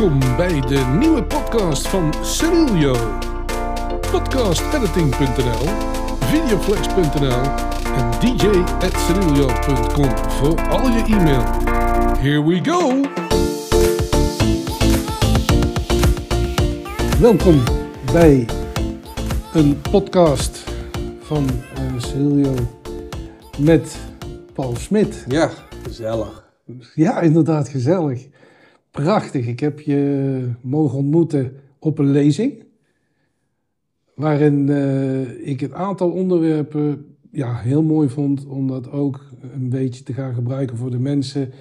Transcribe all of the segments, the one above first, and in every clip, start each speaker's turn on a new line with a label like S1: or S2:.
S1: Welkom bij de nieuwe podcast van Cerilio. Podcastediting.nl, videoflex.nl en dj.cerilio.com voor al je e-mail. Here we go! Welkom bij een podcast van uh, Cerilio met Paul Smit.
S2: Ja, gezellig.
S1: Ja, inderdaad gezellig. Prachtig. Ik heb je mogen ontmoeten op een lezing. Waarin uh, ik een aantal onderwerpen ja, heel mooi vond om dat ook een beetje te gaan gebruiken voor de mensen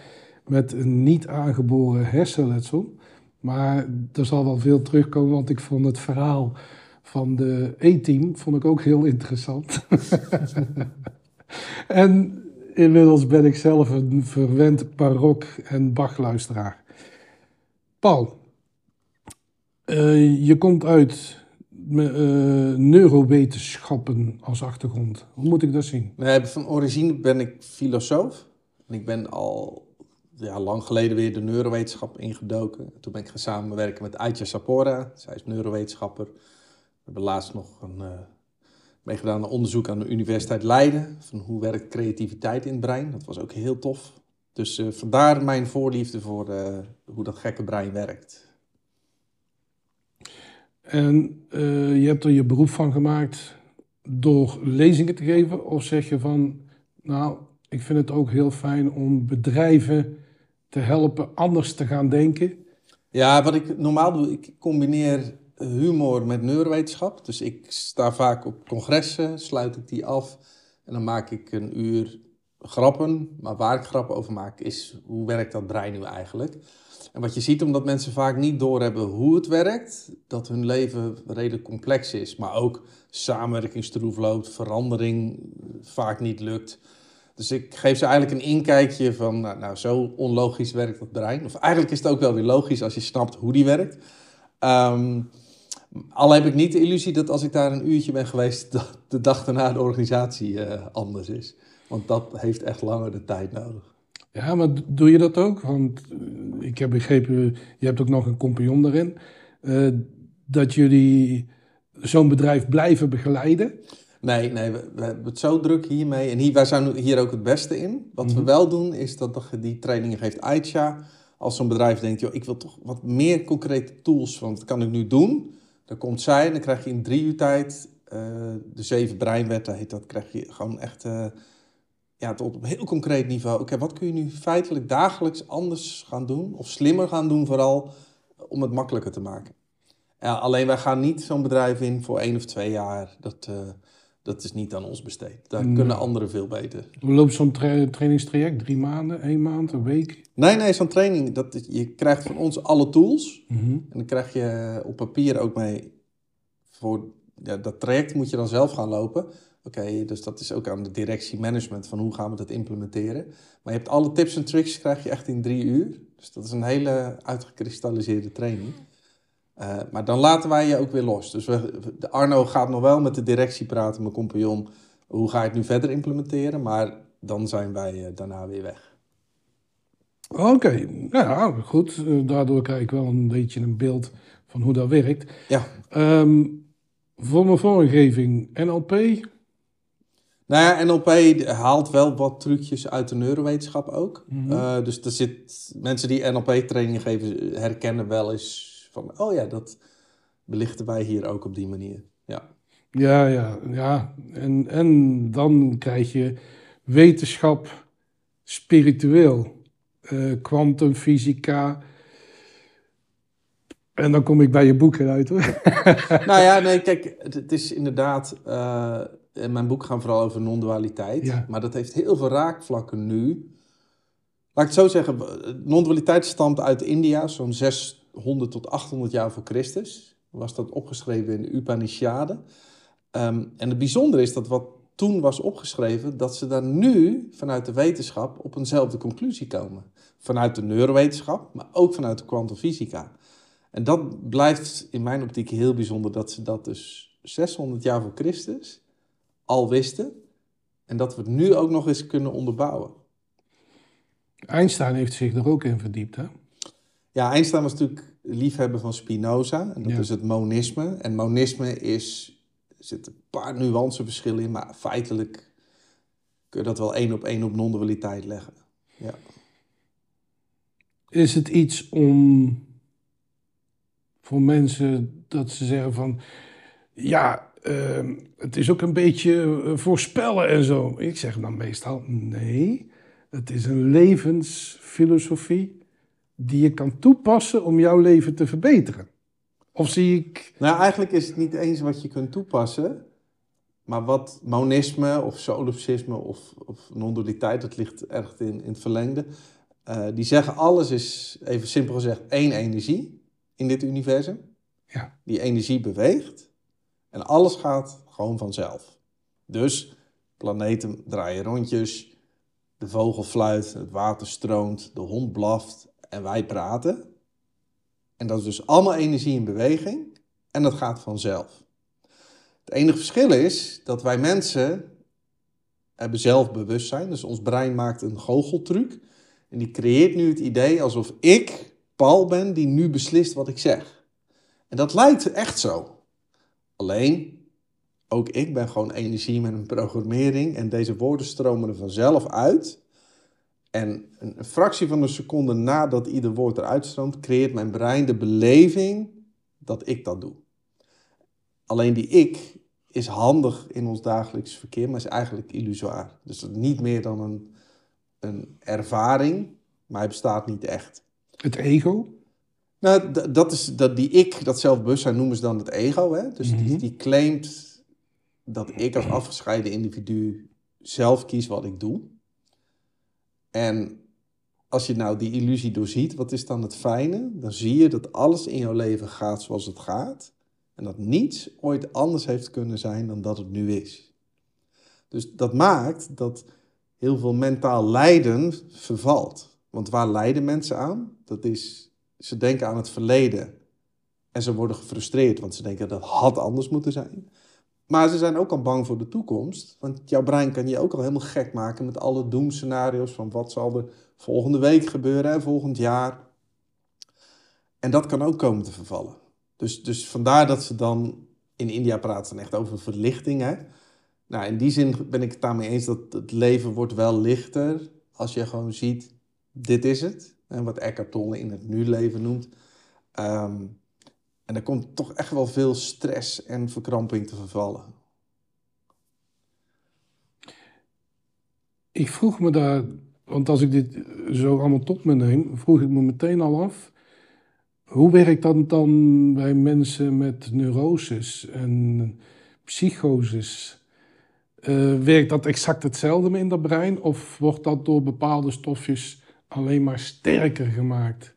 S1: met een niet aangeboren hersenletsel. Maar er zal wel veel terugkomen, want ik vond het verhaal van de E-team vond ik ook heel interessant. en inmiddels ben ik zelf een verwend barok- en bachluisteraar. Paul, uh, je komt uit uh, neurowetenschappen als achtergrond. Hoe moet ik dat zien?
S2: Nee, van origine ben ik filosoof. En ik ben al ja, lang geleden weer de neurowetenschap ingedoken. Toen ben ik gaan samenwerken met Aitja Sapora. Zij is neurowetenschapper. We hebben laatst nog een, uh, meegedaan aan onderzoek aan de Universiteit Leiden. Van hoe werkt creativiteit in het brein. Dat was ook heel tof. Dus uh, vandaar mijn voorliefde voor uh, hoe dat gekke brein werkt.
S1: En uh, je hebt er je beroep van gemaakt door lezingen te geven? Of zeg je van, nou, ik vind het ook heel fijn om bedrijven te helpen anders te gaan denken?
S2: Ja, wat ik normaal doe, ik combineer humor met neurowetenschap. Dus ik sta vaak op congressen, sluit ik die af en dan maak ik een uur grappen. Maar waar ik grappen over maak is hoe werkt dat brein nu eigenlijk? En wat je ziet, omdat mensen vaak niet doorhebben hoe het werkt, dat hun leven redelijk complex is, maar ook samenwerking stroef loopt, verandering vaak niet lukt. Dus ik geef ze eigenlijk een inkijkje van, nou, nou, zo onlogisch werkt dat brein. Of eigenlijk is het ook wel weer logisch als je snapt hoe die werkt. Um, al heb ik niet de illusie dat als ik daar een uurtje ben geweest, dat de dag daarna de organisatie uh, anders is. Want dat heeft echt langer de tijd nodig.
S1: Ja, maar doe je dat ook? Want ik heb begrepen, je hebt ook nog een compagnon daarin. Uh, dat jullie zo'n bedrijf blijven begeleiden?
S2: Nee, nee we, we, hebben het zo druk hiermee. En hier, wij zijn hier ook het beste in. Wat mm -hmm. we wel doen, is dat die trainingen geeft Aitja. Als zo'n bedrijf denkt, joh, ik wil toch wat meer concrete tools. Want dat kan ik nu doen. Dan komt zij en dan krijg je in drie uur tijd... Uh, de zeven breinwetten heet dat. krijg je gewoon echt... Uh, ja, tot op heel concreet niveau. Oké, okay, wat kun je nu feitelijk dagelijks anders gaan doen? Of slimmer gaan doen vooral, om het makkelijker te maken. Ja, alleen wij gaan niet zo'n bedrijf in voor één of twee jaar. Dat, uh, dat is niet aan ons besteed. Daar nee. kunnen anderen veel beter.
S1: Hoe loopt zo'n tra trainingstraject? Drie maanden, één maand, een week?
S2: Nee, nee, zo'n training. Dat is, je krijgt van ons alle tools.
S1: Mm -hmm.
S2: En dan krijg je op papier ook mee... Voor, ja, dat traject moet je dan zelf gaan lopen... Oké, okay, dus dat is ook aan de directie management van hoe gaan we dat implementeren. Maar je hebt alle tips en tricks krijg je echt in drie uur. Dus dat is een hele uitgekristalliseerde training. Uh, maar dan laten wij je ook weer los. Dus we, de Arno gaat nog wel met de directie praten, mijn compagnon. Hoe ga je het nu verder implementeren? Maar dan zijn wij uh, daarna weer weg.
S1: Oké, okay. ja, goed. Daardoor krijg ik wel een beetje een beeld van hoe dat werkt.
S2: Ja.
S1: Um, voor mijn vormgeving, NLP,
S2: nou ja, NLP haalt wel wat trucjes uit de neurowetenschap ook. Mm -hmm. uh, dus er zit, mensen die NLP-trainingen geven, herkennen wel eens van... oh ja, dat belichten wij hier ook op die manier. Ja,
S1: ja, ja. ja. En, en dan krijg je wetenschap spiritueel. Kwantumfysica... Uh, en dan kom ik bij je boeken uit hoor.
S2: nou ja, nee, kijk, het, het is inderdaad... Uh, in mijn boek gaan vooral over non-dualiteit.
S1: Ja.
S2: Maar dat heeft heel veel raakvlakken nu. Laat ik het zo zeggen, non-dualiteit stamt uit India, zo'n 600 tot 800 jaar voor Christus. Was dat opgeschreven in de Upanishaden. Um, en het bijzondere is dat wat toen was opgeschreven, dat ze daar nu vanuit de wetenschap op eenzelfde conclusie komen. Vanuit de neurowetenschap, maar ook vanuit de kwantumfysica. En dat blijft in mijn optiek heel bijzonder, dat ze dat dus 600 jaar voor Christus al wisten. En dat we het nu ook nog eens kunnen onderbouwen.
S1: Einstein heeft zich er ook in verdiept, hè?
S2: Ja, Einstein was natuurlijk liefhebber van Spinoza. En dat
S1: Ja.
S2: is het monisme. En monisme is, er zitten een paar nuanceverschillen in, maar feitelijk kun je dat wel één op één op non-dualiteit leggen. Ja.
S1: Is het iets om voor mensen dat ze zeggen van ja, ehm, het is ook een beetje eh, voorspellen en zo. Ik zeg dan meestal nee, het is een levensfilosofie die je kan toepassen om jouw leven te verbeteren. Of zie ik,
S2: Nou, eigenlijk is het niet eens wat je kunt toepassen. Maar wat monisme of solipsisme of, of non-dualiteit, dat ligt erg in, in het verlengde. eh, die zeggen alles is, even simpel gezegd, één energie in dit universum.
S1: ja,
S2: Die energie beweegt en alles gaat gewoon vanzelf. Dus planeten draaien rondjes, de vogel fluit, het water stroomt, de hond blaft en wij praten. En dat is dus allemaal energie in beweging en dat gaat vanzelf. Het enige verschil is dat wij mensen hebben zelfbewustzijn. Dus ons brein maakt een goocheltruc. En die creëert nu het idee alsof ik Paul ben die nu beslist wat ik zeg. En dat lijkt echt zo. Alleen, ook ik ben gewoon energie met een programmering. En deze woorden stromen er vanzelf uit. En een, fractie van een seconde nadat ieder woord eruit stroomt, creëert mijn brein de beleving dat ik dat doe. Alleen die ik is handig in ons dagelijks verkeer, maar is eigenlijk illusoir. Dus niet meer dan een, een ervaring, maar hij bestaat niet echt.
S1: het ego?
S2: Nou, dat is dat die ik, dat zelfbewustzijn noemen ze dan het ego. Hè? Dus die,
S1: Mhm.
S2: die claimt dat ik als afgescheiden individu zelf kies wat ik doe. En als je nou die illusie doorziet, wat is dan het fijne? Dan zie je dat alles in jouw leven gaat zoals het gaat. En dat niets ooit anders heeft kunnen zijn dan dat het nu is. Dus dat maakt dat heel veel mentaal lijden vervalt. Want waar lijden mensen aan? Dat is, ze denken aan het verleden. En ze worden gefrustreerd, want ze denken dat had anders moeten zijn. Maar ze zijn ook al bang voor de toekomst. Want jouw brein kan je ook al helemaal gek maken met alle doemscenario's van wat zal er volgende week gebeuren en volgend jaar. En dat kan ook komen te vervallen. Dus, dus vandaar dat ze dan in India praten echt over verlichting. Hè? Nou, in die zin ben ik het daarmee eens dat het leven wordt wel lichter als je gewoon ziet, dit is het. En wat Eckhart Tolle in het nu-leven noemt. Ehm, en er komt toch echt wel veel stress en verkramping te vervallen.
S1: Ik vroeg me daar, want als ik dit zo allemaal tot me neem, vroeg ik me meteen al af. Hoe werkt dat dan bij mensen met neuroses en psychoses? Eh, werkt dat exact hetzelfde in dat brein of wordt dat door bepaalde stofjes alleen maar sterker gemaakt?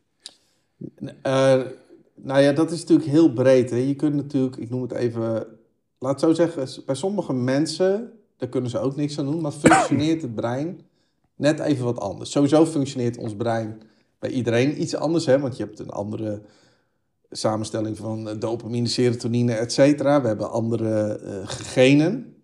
S2: Eh, nou ja, dat is natuurlijk heel breed. Hè. Je kunt natuurlijk, ik noem het even, laat zo zeggen, bij sommige mensen, daar kunnen ze ook niks aan doen, maar functioneert het brein net even wat anders. Sowieso functioneert ons brein bij iedereen iets anders, hè, want je hebt een andere samenstelling van dopamine, serotonine, et cetera. We hebben andere eh, genen.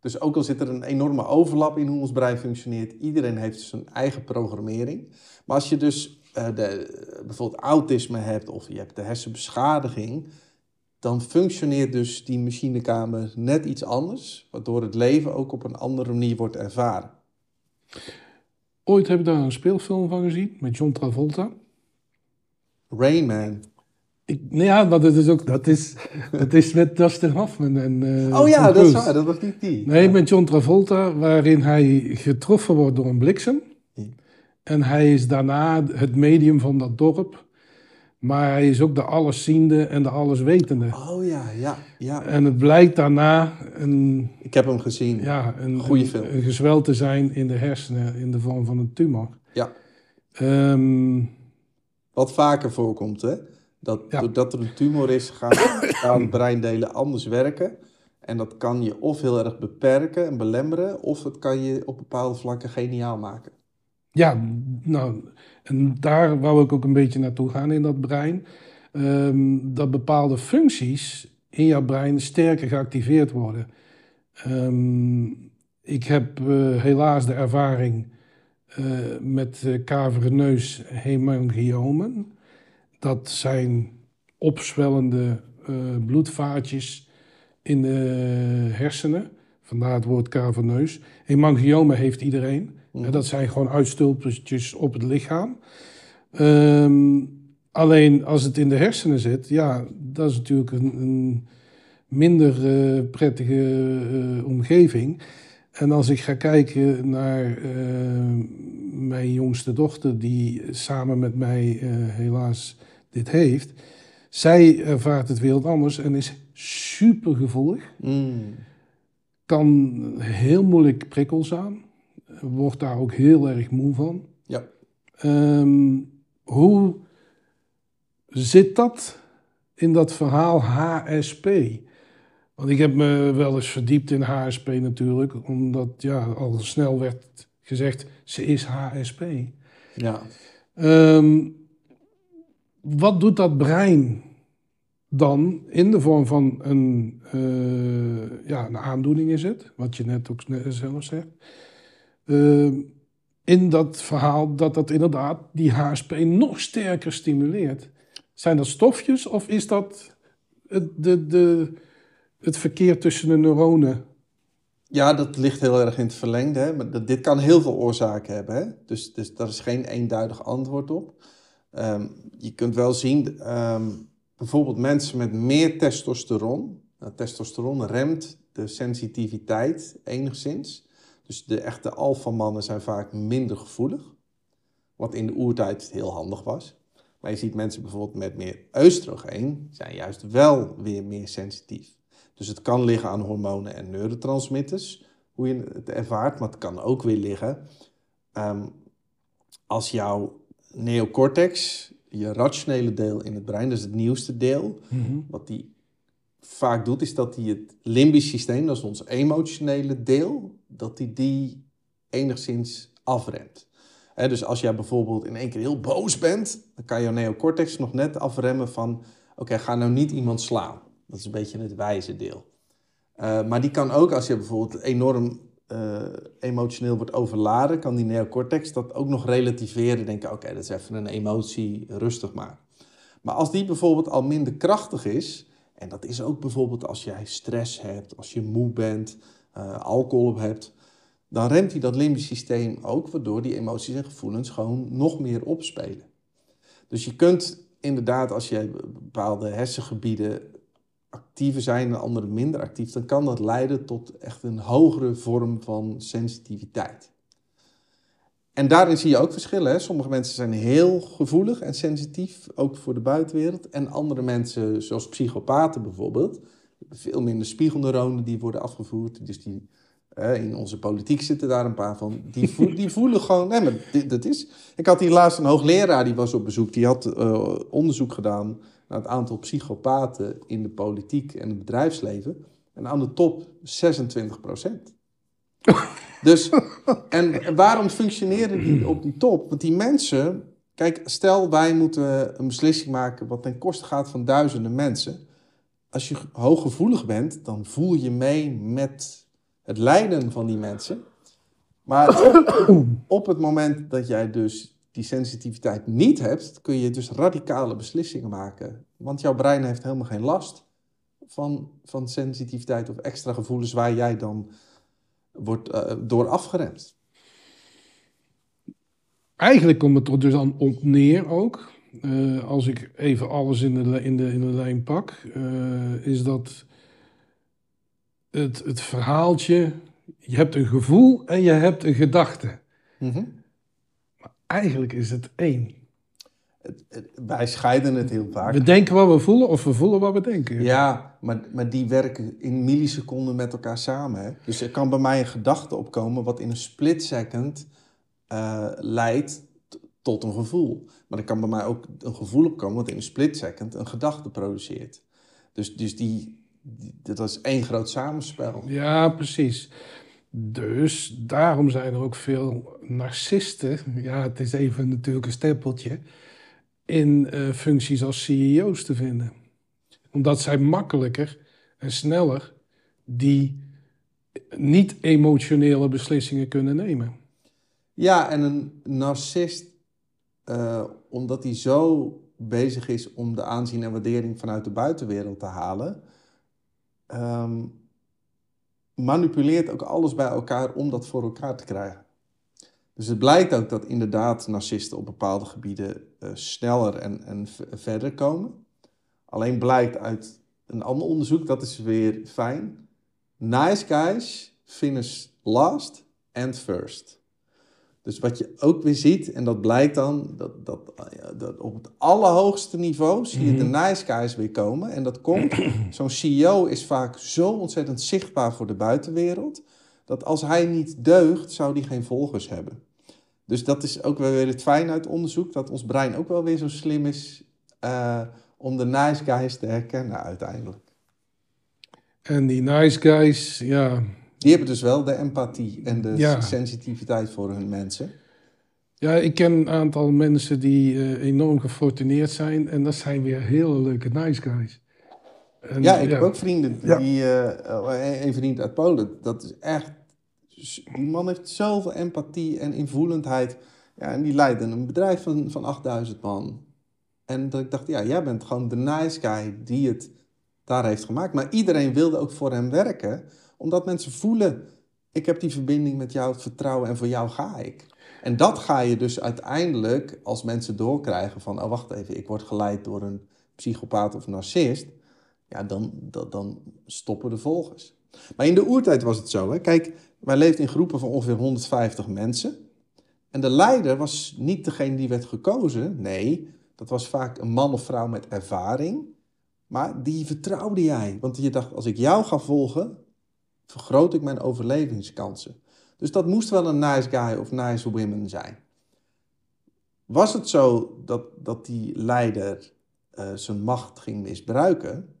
S2: Dus ook al zit er een enorme overlap in hoe ons brein functioneert, iedereen heeft zijn eigen programmering. Maar als je dus eh, de, bijvoorbeeld autisme hebt of je hebt de hersenbeschadiging, dan functioneert dus die machinekamer net iets anders, waardoor het leven ook op een andere manier wordt ervaren.
S1: Ooit heb ik daar een speelfilm van gezien met John Travolta.
S2: Rain Man.
S1: Ik, nou ja, maar dat is ook dat is, dat is met Dustin Hoffman en. eh,
S2: Oh ja, dat is waar, dat was niet die.
S1: Nee, met John Travolta, waarin hij getroffen wordt door een bliksem.
S2: Ja.
S1: En hij is daarna het medium van dat dorp. Maar hij is ook de allesziende en de alleswetende.
S2: Oh ja, ja, ja.
S1: En het blijkt daarna een,
S2: Ik heb hem gezien.
S1: ja, een,
S2: Goeie
S1: een,
S2: film.
S1: een gezwel te zijn in de hersenen in de vorm van een tumor.
S2: Ja.
S1: Ehm,
S2: Wat vaker voorkomt, hè? Dat
S1: Ja.
S2: doordat er een tumor is, gaan, breindelen anders werken. En dat kan je of heel erg beperken en belemmeren, of het kan je op bepaalde vlakken geniaal maken.
S1: Ja, nou, en daar wou ik ook een beetje naartoe gaan in dat brein. Ehm, dat bepaalde functies in jouw brein sterker geactiveerd worden. Ehm, ik heb eh, helaas de ervaring eh, met uh, kaverneus hemangiomen. Dat zijn opzwellende uh, bloedvaatjes in de hersenen. Vandaar het woord caverneus. Hemangioma heeft iedereen. Mm. Dat zijn gewoon uitstulpjes op het lichaam. Um, alleen als het in de hersenen zit, ja, dat is natuurlijk een, een minder uh, prettige uh, omgeving. En als ik ga kijken naar uh, mijn jongste dochter, die samen met mij helaas dit heeft, zij ervaart het wereld anders en is super gevoelig. Mm. Kan heel moeilijk prikkels aan. Wordt daar ook heel erg moe van.
S2: Ja.
S1: Um, hoe zit dat in dat verhaal HSP? Want ik heb me wel eens verdiept in HSP natuurlijk, omdat ja, al snel werd gezegd, ze is HSP.
S2: Ja.
S1: Um, wat doet dat brein dan in de vorm van een, uh, ja, een aandoening is het, wat je net ook zelf zegt. Uh, in dat verhaal dat dat inderdaad die HSP nog sterker stimuleert. Zijn dat stofjes of is dat de, de, het verkeer tussen de neuronen?
S2: Ja, dat ligt heel erg in het verlengde. Hè? Maar dit kan heel veel oorzaken hebben. Hè? Dus, dus daar is geen eenduidig antwoord op. Um, je kunt wel zien, um, bijvoorbeeld mensen met meer testosteron. Nou, testosteron remt de sensitiviteit enigszins. Dus de echte alfamannen zijn vaak minder gevoelig. Wat in de oertijd heel handig was. Maar je ziet mensen bijvoorbeeld met meer oestrogeen zijn juist wel weer meer sensitief. Dus het kan liggen aan hormonen en neurotransmitters, hoe je het ervaart. Maar het kan ook weer liggen um, als jouw neocortex, je rationele deel in het brein, dus het nieuwste deel, mm wat die vaak doet, is dat hij het limbisch systeem, dat is ons emotionele deel, dat hij die enigszins afremt. dus als jij bijvoorbeeld in één keer heel boos bent, dan kan je neocortex nog net afremmen van: oké, ga nou niet iemand slaan. Dat is een beetje het wijze deel. Uh, maar die kan ook, als je bijvoorbeeld enorm uh, emotioneel wordt overladen, kan die neocortex dat ook nog relativeren. Denken: oké, dat is even een emotie, rustig maar. Maar als die bijvoorbeeld al minder krachtig is, en dat is ook bijvoorbeeld als jij stress hebt, als je moe bent, uh, alcohol op hebt, dan remt hij dat limbisch systeem ook, waardoor die emoties en gevoelens gewoon nog meer opspelen. Dus je kunt inderdaad, als je bepaalde hersengebieden actiever zijn en andere minder actief, dan kan dat leiden tot echt een hogere vorm van sensitiviteit. En daarin zie je ook verschillen. Hè? Sommige mensen zijn heel gevoelig en sensitief, ook voor de buitenwereld. En andere mensen, zoals psychopaten bijvoorbeeld, veel minder spiegelneuronen die worden afgevoerd. Dus die, in onze politiek zitten daar een paar van. Die, voelen, die voelen gewoon. Nee, maar dat is. Ik had hier laatst een hoogleraar die was op bezoek. Die had uh, onderzoek gedaan naar het aantal psychopaten in de politiek en het bedrijfsleven. En aan de top 26 procent. Dus, en waarom functioneren die op die top? Want die mensen, kijk, stel wij moeten een beslissing maken wat ten koste gaat van duizenden mensen. Als je hooggevoelig bent, dan voel je mee met het lijden van die mensen. Maar op, op het moment dat jij dus die sensitiviteit niet hebt, kun je dus radicale beslissingen maken. Want jouw brein heeft helemaal geen last van, van sensitiviteit of extra gevoelens waar jij dan wordt uh, door afgeremd.
S1: Eigenlijk komt het er dus aan op neer ook. Uh, als ik even alles in de, in de, in de lijn pak, uh, is dat het, het verhaaltje. Je hebt een gevoel en je hebt een gedachte. Mm -hmm. Eigenlijk is het één.
S2: wij scheiden het heel vaak.
S1: We denken wat we voelen of we voelen wat we denken.
S2: Ja, maar, maar die werken in milliseconden met elkaar samen. Hè? Dus er kan bij mij een gedachte opkomen wat in een split second uh, leidt tot een gevoel. Maar er kan bij mij ook een gevoel opkomen wat in een split second een gedachte produceert. Dus, dus die, die, dat is één groot samenspel.
S1: Ja, precies. Dus daarom zijn er ook veel narcisten. Ja, het is even natuurlijk een stempeltje. In uh, functies als CEO's te vinden omdat zij makkelijker en sneller die niet-emotionele beslissingen kunnen nemen.
S2: Ja, en een narcist, uh, omdat hij zo bezig is om de aanzien en waardering vanuit de buitenwereld te halen, ehm, manipuleert ook alles bij elkaar om dat voor elkaar te krijgen. Dus het blijkt ook dat inderdaad narcisten op bepaalde gebieden uh, sneller en, en verder komen. Alleen blijkt uit een ander onderzoek, dat is weer fijn. Nice guys finish last and first. Dus wat je ook weer ziet, en dat blijkt dan, dat, dat, dat op het allerhoogste niveau zie je de mhm. nice guys weer komen. En dat komt, zo'n CEO is vaak zo ontzettend zichtbaar voor de buitenwereld, dat als hij niet deugt, zou hij geen volgers hebben. Dus dat is ook wel weer het fijn uit onderzoek, dat ons brein ook wel weer zo slim is uh, om de nice guys te herkennen uiteindelijk.
S1: En die nice guys, ja,
S2: die hebben dus wel de empathie en de sensitiviteit voor hun mensen.
S1: Ja, ik ken een aantal mensen die uh, enorm gefortuneerd zijn. En dat zijn weer hele leuke nice guys.
S2: En, ja, ik heb ook vrienden. Die, uh, een vriend uit Polen. Dat is echt... Die man heeft zoveel empathie en invoelendheid. Ja, en die leidde een bedrijf van, van 8000 man. En dat ik dacht, ja, jij bent gewoon de nice guy die het daar heeft gemaakt. Maar iedereen wilde ook voor hem werken omdat mensen voelen, ik heb die verbinding met jou, het vertrouwen en voor jou ga ik. En dat ga je dus uiteindelijk, als mensen doorkrijgen van, oh wacht even, ik word geleid door een psychopaat of narcist, ja, dan, dan, stoppen de volgers. Maar in de oertijd was het zo, hè? kijk, wij leefden in groepen van ongeveer 150 mensen. En de leider was niet degene die werd gekozen, nee, dat was vaak een man of vrouw met ervaring. Maar die vertrouwde jij, want je dacht, als ik jou ga volgen, vergroot ik mijn overlevingskansen. Dus dat moest wel een nice guy of nice woman zijn. Was het zo dat, dat die leider uh, zijn macht ging misbruiken,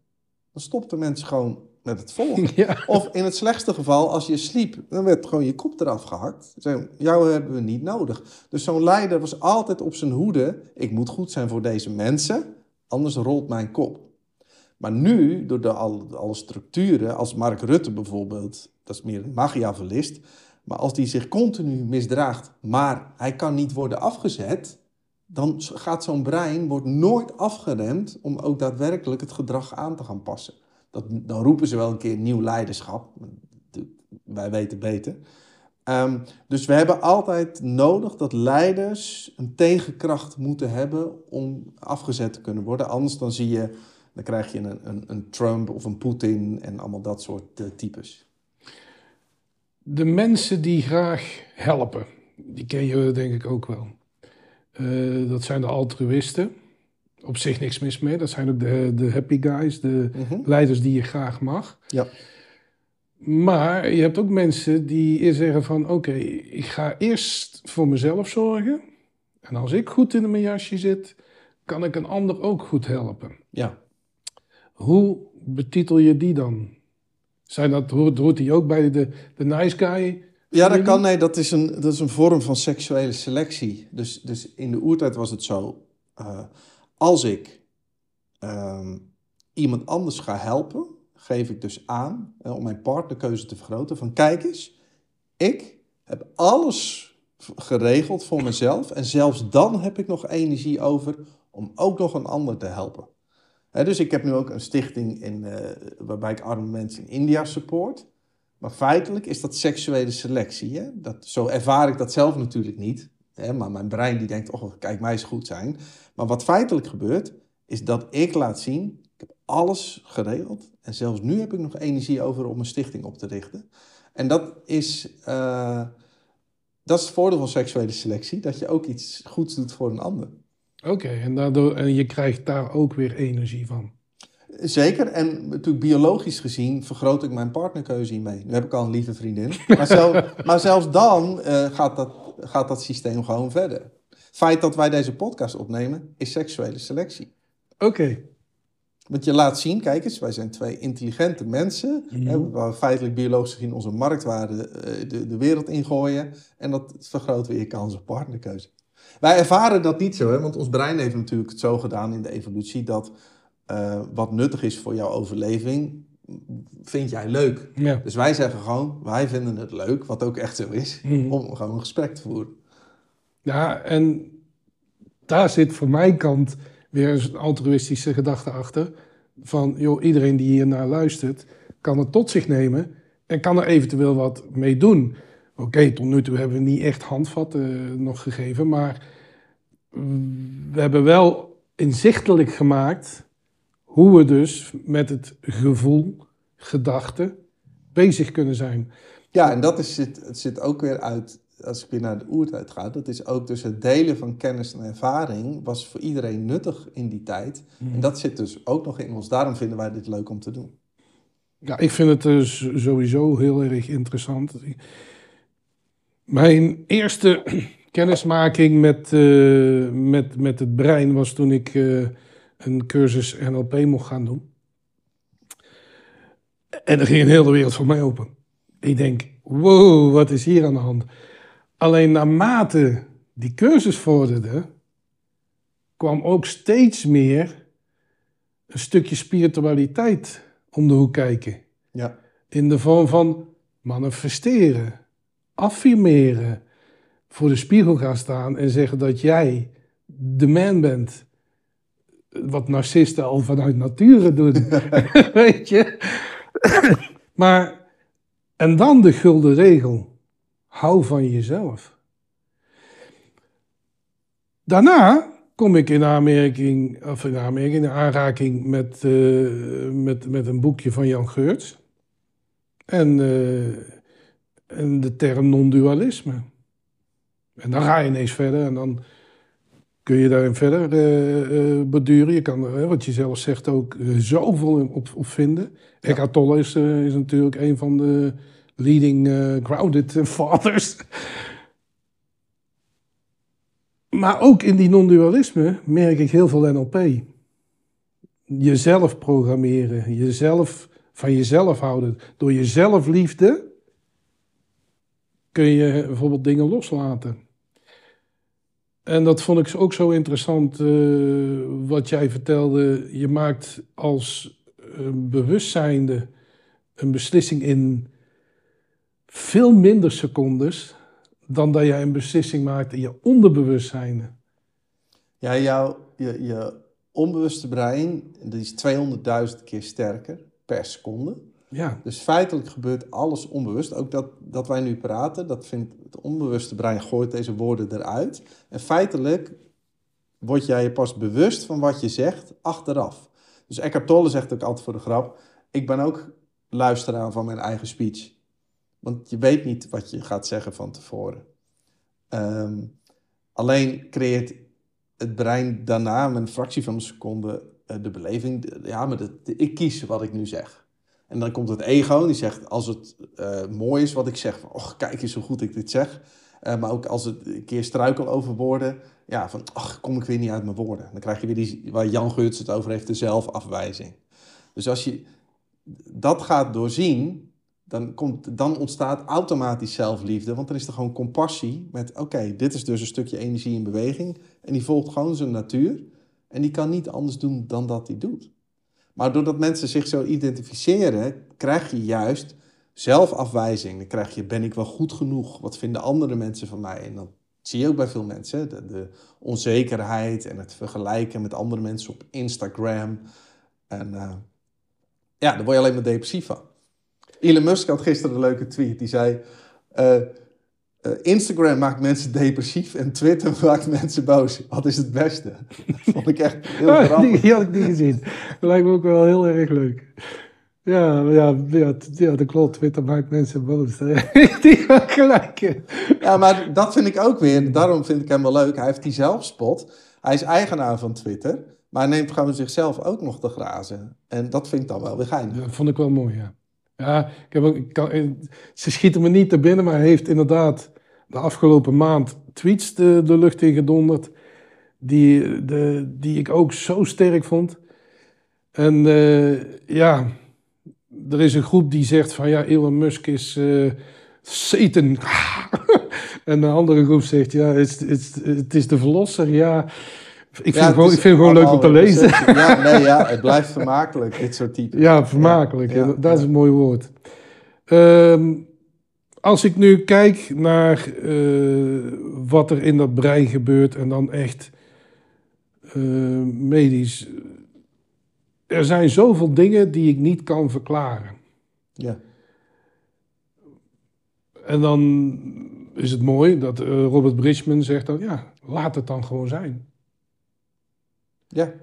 S2: dan stopten mensen gewoon met het volgen. Of in het slechtste geval, als je sliep, dan werd gewoon je kop eraf gehakt. Zei, jou hebben we niet nodig. Dus zo'n leider was altijd op zijn hoede. Ik moet goed zijn voor deze mensen, anders rolt mijn kop. Maar nu, door de, alle, structuren, als Mark Rutte bijvoorbeeld, dat is meer een magiavelist, maar als die zich continu misdraagt, maar hij kan niet worden afgezet, dan gaat zo'n brein wordt nooit afgeremd om ook daadwerkelijk het gedrag aan te gaan passen. Dat, dan roepen ze wel een keer nieuw leiderschap. Wij weten beter. Um, dus we hebben altijd nodig dat leiders een tegenkracht moeten hebben om afgezet te kunnen worden. Anders dan zie je dan krijg je een, een, een Trump of een Poetin en allemaal dat soort uh, types.
S1: De mensen die graag helpen, die ken je denk ik ook wel. Uh, dat zijn de altruïsten. Op zich niks mis mee. Dat zijn ook de, de happy guys, de mhm. leiders die je graag mag.
S2: Ja.
S1: Maar je hebt ook mensen die zeggen van... oké, ik ga eerst voor mezelf zorgen. En als ik goed in mijn jasje zit... kan ik een ander ook goed helpen.
S2: Ja.
S1: Hoe betitel je die dan? Zijn dat, hoort, hoort die ook bij de, de nice guy?
S2: Ja, dat kan. Nee, dat is een, dat is een vorm van seksuele selectie. Dus, dus in de oertijd was het zo. Uh, als ik uh, iemand anders ga helpen, geef ik dus aan uh, om mijn partnerkeuze te vergroten. Van kijk eens, ik heb alles geregeld voor mezelf. En zelfs dan heb ik nog energie over om ook nog een ander te helpen dus ik heb nu ook een stichting in, eh, waarbij ik arme mensen in India support. Maar feitelijk is dat seksuele selectie. Hè? Dat, zo ervaar ik dat zelf natuurlijk niet. Hè? Maar mijn brein die denkt, oh kijk, mij is goed zijn. Maar wat feitelijk gebeurt, is dat ik laat zien, ik heb alles geregeld. En zelfs nu heb ik nog energie over om een stichting op te richten. En dat is, uh, dat is het voordeel van seksuele selectie. Dat je ook iets goeds doet voor een ander.
S1: Oké, en, daardoor, en je krijgt daar ook weer energie van.
S2: Zeker, en natuurlijk biologisch gezien vergroot ik mijn partnerkeuze hiermee. Nu heb ik al een lieve vriendin. Maar, zelf, maar zelfs dan uh, gaat, dat, gaat dat systeem gewoon verder. Feit dat wij deze podcast opnemen, is seksuele selectie.
S1: Oké.
S2: Want je laat zien, kijk eens, wij zijn twee intelligente mensen. Mm hè, waar feitelijk biologisch gezien onze marktwaarde uh, de, de wereld ingooien. En dat vergroot weer je kans op partnerkeuze. Wij ervaren dat niet zo, hè? want ons brein heeft natuurlijk het zo gedaan in de evolutie dat uh, wat nuttig is voor jouw overleving, vind jij leuk.
S1: Ja.
S2: Dus wij zeggen gewoon, wij vinden het leuk, wat ook echt zo is, mm. om gewoon een gesprek te voeren.
S1: Ja, en daar zit voor mijn kant weer een altruïstische gedachte achter. Van, joh, iedereen die hier naar luistert, kan het tot zich nemen en kan er eventueel wat mee doen. Oké, tot nu toe hebben we niet echt handvatten uh, nog gegeven, maar we hebben wel inzichtelijk gemaakt hoe we dus met het gevoel, gedachte bezig kunnen zijn.
S2: Ja, en dat is, het, het zit ook weer uit, als ik weer naar de oertijd ga, dat is ook dus het delen van kennis en ervaring was voor iedereen nuttig in die tijd. Hmm. En dat zit dus ook nog in ons. Daarom vinden wij dit leuk om te doen.
S1: Ja, ik vind het dus sowieso heel erg interessant. Mijn eerste kennismaking met, uh, met, met het brein was toen ik uh, een cursus NLP mocht gaan doen. En er ging een hele wereld voor mij open. Ik denk, wow, wat is hier aan de hand? Alleen naarmate die cursus vorderde, kwam ook steeds meer een stukje spiritualiteit om de hoek kijken.
S2: Ja.
S1: In de vorm van manifesteren, affirmeren, voor de spiegel gaan staan en zeggen dat jij de man bent. Wat narcisten al vanuit nature doen. Weet je? maar, en dan de gulden regel. Hou van jezelf. Daarna kom ik in aanmerking, of in aanmerking, in aanraking met, uh, met, met een boekje van Jan Geurts. En, uh, en de term non-dualisme. En dan ga je ineens verder en dan kun je daarin verder uh, beduren. Je kan er, wat je zelf zegt, ook zoveel op, op vinden. Ja. Eckhart Tolle is, is natuurlijk een van de leading grounded fathers. Maar ook in die non-dualisme merk ik heel veel NLP. Jezelf programmeren, jezelf van jezelf houden. Door jezelf liefde kun je bijvoorbeeld dingen loslaten. En dat vond ik ook zo interessant uh, wat jij vertelde. Je maakt als uh, bewustzijnde een beslissing in veel minder secondes dan dat jij een beslissing maakt in je onderbewustzijn.
S2: Ja, jouw, je, je onbewuste brein die is 200.000 keer sterker per seconde.
S1: Ja.
S2: Dus feitelijk gebeurt alles onbewust. Ook dat, dat wij nu praten, dat vindt het onbewuste brein gooit deze woorden eruit. En feitelijk word jij je pas bewust van wat je zegt achteraf. Dus Eckhart Tolle zegt ook altijd voor de grap: ik ben ook luisteraar van mijn eigen speech. Want je weet niet wat je gaat zeggen van tevoren. Ehm, alleen creëert het brein daarna, met een fractie van een seconde, eh, de beleving. Ja, maar dat, ik kies wat ik nu zeg. En dan komt het ego, die zegt als het uh, mooi is wat ik zeg, van, och, kijk eens hoe goed ik dit zeg. Uh, maar ook als het een keer struikel over woorden, ja, van, ach, kom ik weer niet uit mijn woorden. Dan krijg je weer die, waar Jan Geurts het over heeft, de zelfafwijzing. Dus als je dat gaat doorzien, dan, komt, dan ontstaat automatisch zelfliefde. Want dan is er gewoon compassie met, oké, dit is dus een stukje energie in beweging. En die volgt gewoon zijn natuur. En die kan niet anders doen dan dat hij doet. Maar doordat mensen zich zo identificeren, krijg je juist zelfafwijzing. Dan krijg je, ben ik wel goed genoeg? Wat vinden andere mensen van mij? En dat zie je ook bij veel mensen. De, onzekerheid en het vergelijken met andere mensen op Instagram. En uh, ja, daar word je alleen maar depressief van. Elon Musk had gisteren een leuke tweet. Die zei... Uh, uh, Instagram maakt mensen depressief en Twitter maakt mensen boos. Wat is het beste? Dat vond ik echt heel
S1: oh, grappig. Die, had ik niet gezien. Dat lijkt me ook wel heel erg leuk. Ja, ja, ja, ja dat klopt. Twitter maakt mensen boos. die had gelijk.
S2: Ja, maar dat vind ik ook weer. Daarom vind ik hem wel leuk. Hij heeft die zelfspot. Hij is eigenaar van Twitter. Maar hij neemt gewoon zichzelf ook nog te grazen. En dat vind ik dan wel weer geinig.
S1: Ja, dat vond ik wel mooi, ja. Ja, ik heb kan, ze schieten me niet te binnen, maar heeft inderdaad de afgelopen maand tweets de, de lucht in gedonderd. Die, de, die ik ook zo sterk vond. En uh, ja, er is een groep die zegt van ja, Elon Musk is uh, Satan. en een andere groep zegt ja, het is de verlosser. Ja, ik vind, het, gewoon, ik vind het gewoon leuk om te lezen.
S2: Ja, nee, ja, het blijft vermakelijk, dit soort typen.
S1: Ja, vermakelijk. Ja, dat is een mooi woord. Um, als ik nu kijk naar uh, wat er in dat brein gebeurt en dan echt eh, medisch. Er zijn zoveel dingen die ik niet kan verklaren.
S2: Ja.
S1: En dan is het mooi dat eh, Robert Bridgman zegt dan, ja, laat het dan gewoon zijn.
S2: Ja.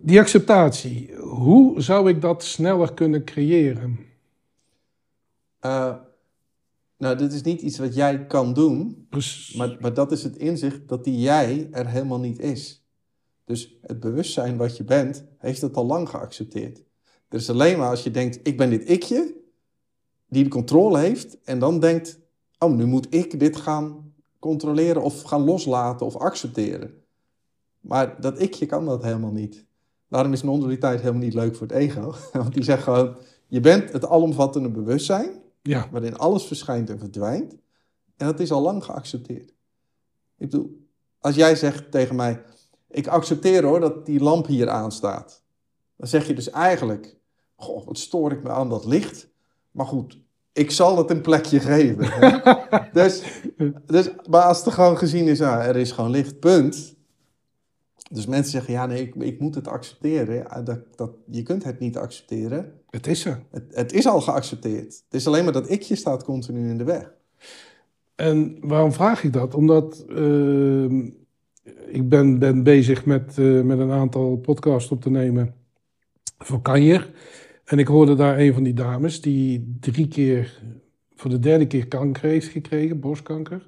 S1: Die acceptatie, hoe zou ik dat sneller kunnen creëren?
S2: Eh, nou, dit is niet iets wat jij kan doen,
S1: Precies.
S2: maar, maar dat is het inzicht dat die jij er helemaal niet is. Dus het bewustzijn wat je bent, heeft het al lang geaccepteerd. Er is alleen maar als je denkt, ik ben dit ikje, die de controle heeft, en dan denkt, oh, nu moet ik dit gaan controleren of gaan loslaten of accepteren. Maar dat ikje kan dat helemaal niet. Daarom is non-dualiteit helemaal niet leuk voor het ego. Want die zegt gewoon, je bent het alomvattende bewustzijn,
S1: Ja,
S2: waarin alles verschijnt en verdwijnt. En dat is al lang geaccepteerd. Ik bedoel, als jij zegt tegen mij, ik accepteer hoor dat die lamp hier aanstaat. Dan zeg je dus eigenlijk, goh, wat stoor ik me aan dat licht. Maar goed, ik zal het een plekje geven. dus, dus, maar als het gewoon gezien is, ah, er is gewoon licht, punt. Dus mensen zeggen, ja nee, ik, ik moet het accepteren. Ja, dat, dat, je kunt het niet accepteren.
S1: het is er.
S2: Het, het is al geaccepteerd. Het is alleen maar dat ikje staat continu in de weg.
S1: En waarom vraag ik dat? Omdat eh, ik ben, ben bezig met, eh, met een aantal podcasts op te nemen voor Kanjer. En ik hoorde daar een van die dames die drie keer, voor de derde keer kanker heeft gekregen, borstkanker.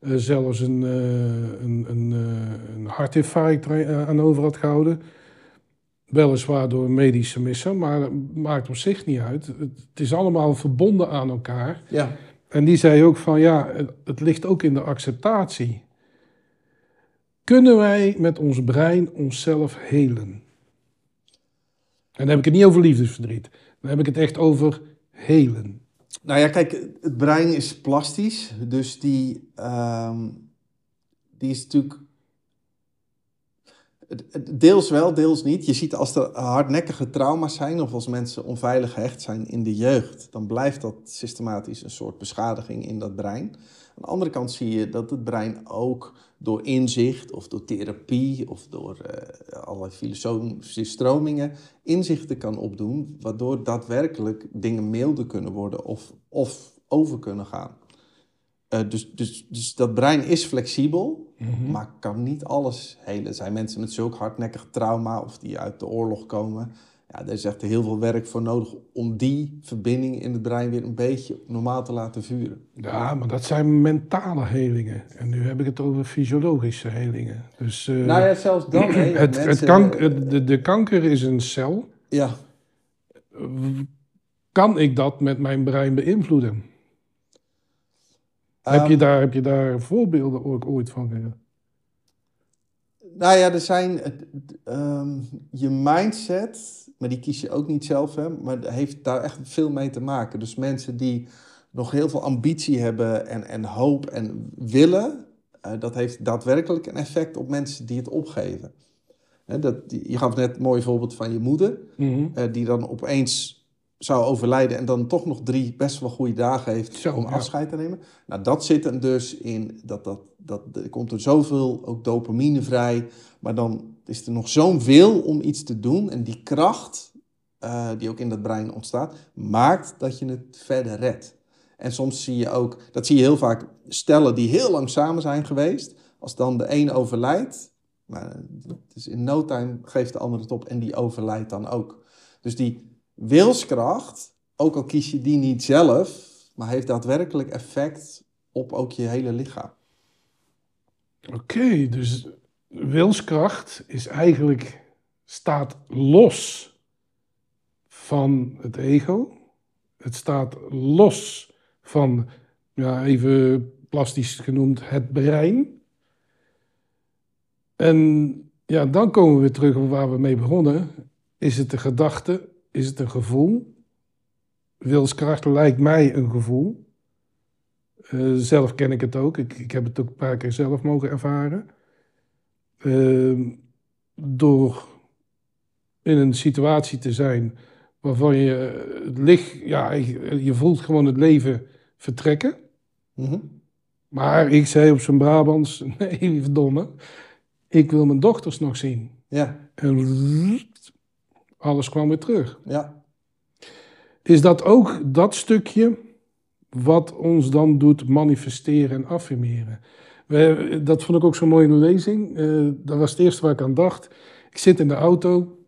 S1: Eh, zelfs een, eh, een, een, eh, een hartinfarct aan over had gehouden. Weliswaar door een medische misser, maar dat maakt op zich niet uit. Het, het is allemaal verbonden aan elkaar.
S2: Ja.
S1: En die zei ook van ja, het, het ligt ook in de acceptatie. Kunnen wij met ons brein onszelf helen? En dan heb ik het niet over liefdesverdriet. Dan heb ik het echt over helen.
S2: Nou ja, kijk, het brein is plastisch, dus die, ehm, die is natuurlijk deels wel, deels niet. Je ziet als er hardnekkige trauma's zijn of als mensen onveilig gehecht zijn in de jeugd, dan blijft dat systematisch een soort beschadiging in dat brein. Aan de andere kant zie je dat het brein ook door inzicht of door therapie of door eh, allerlei filosofische stromingen inzichten kan opdoen, waardoor daadwerkelijk dingen milder kunnen worden of, of over kunnen gaan. Eh, dus, dus, dus dat brein is flexibel, maar kan niet alles helen. Er zijn mensen met zulk hardnekkig trauma of die uit de oorlog komen. Ja, er is echt heel veel werk voor nodig om die verbinding in het brein weer een beetje normaal te laten vuren.
S1: Ja, maar dat zijn mentale helingen. En nu heb ik het over fysiologische helingen. Dus eh,
S2: nou ja, zelfs dan.
S1: het,
S2: mensen-
S1: kank, het- de, de kanker is een cel.
S2: Ja,
S1: Kan ik dat met mijn brein beïnvloeden? heb,
S2: Ehm,
S1: je daar, heb je daar voorbeelden ook ooit van? gehad?
S2: Nou ja, er zijn. ehm, je mindset, maar die kies je ook niet zelf, hè, maar dat heeft daar echt veel mee te maken. Dus mensen die nog heel veel ambitie hebben en, en hoop en willen, eh, dat heeft daadwerkelijk een effect op mensen die het opgeven. Hè, dat, je gaf net een mooi voorbeeld van je moeder,
S1: Mhm.
S2: eh, die dan opeens zou overlijden en dan toch nog drie best wel goede dagen heeft
S1: Zo,
S2: om
S1: ja.
S2: afscheid te nemen. Nou, dat zit er dus in, dat, dat, dat, er komt er zoveel ook dopamine vrij, maar dan is er nog zo'n wil om iets te doen en die kracht eh, die ook in dat brein ontstaat, maakt dat je het verder redt. En soms zie je ook, dat zie je heel vaak, stellen die heel lang samen zijn geweest, als dan de een overlijdt, maar dus in no time geeft de ander het op en die overlijdt dan ook. Dus die wilskracht, ook al kies je die niet zelf, maar heeft daadwerkelijk effect op ook je hele lichaam.
S1: Oké, dus wilskracht is eigenlijk, staat los van het ego. Het staat los van, ja, even plastisch genoemd, het brein. En ja, dan komen we weer terug op waar we mee begonnen. Is het een gedachte? Is het een gevoel? Wilskracht lijkt mij een gevoel. Eh, zelf ken ik het ook. Ik, ik heb het ook een paar keer zelf mogen ervaren. Ehm, door in een situatie te zijn waarvan je het licht, ja, je je voelt gewoon het leven vertrekken.
S2: Mhm.
S1: Maar ik zei op zijn Brabants, nee, verdomme, Ik wil mijn dochters nog zien.
S2: Ja,
S1: En alles kwam weer terug.
S2: ja,
S1: Is dat ook dat stukje wat ons dan doet manifesteren en affirmeren? We, dat vond ik ook zo'n mooie lezing. Eh, dat was het eerste waar ik aan dacht. Ik zit in de auto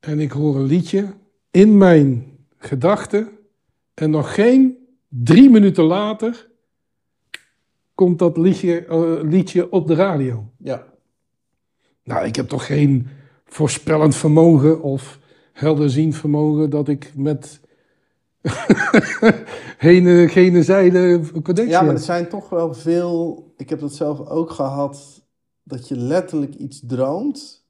S1: en ik hoor een liedje in mijn gedachten. En nog geen drie minuten later komt dat liedje, eh, liedje op de radio.
S2: ja.
S1: Nou, ik heb toch geen voorspellend vermogen of helderziend vermogen dat ik met heen, gene zijde connectie
S2: Ja, maar er zijn toch wel veel. Ik heb dat zelf ook gehad. Dat je letterlijk iets droomt.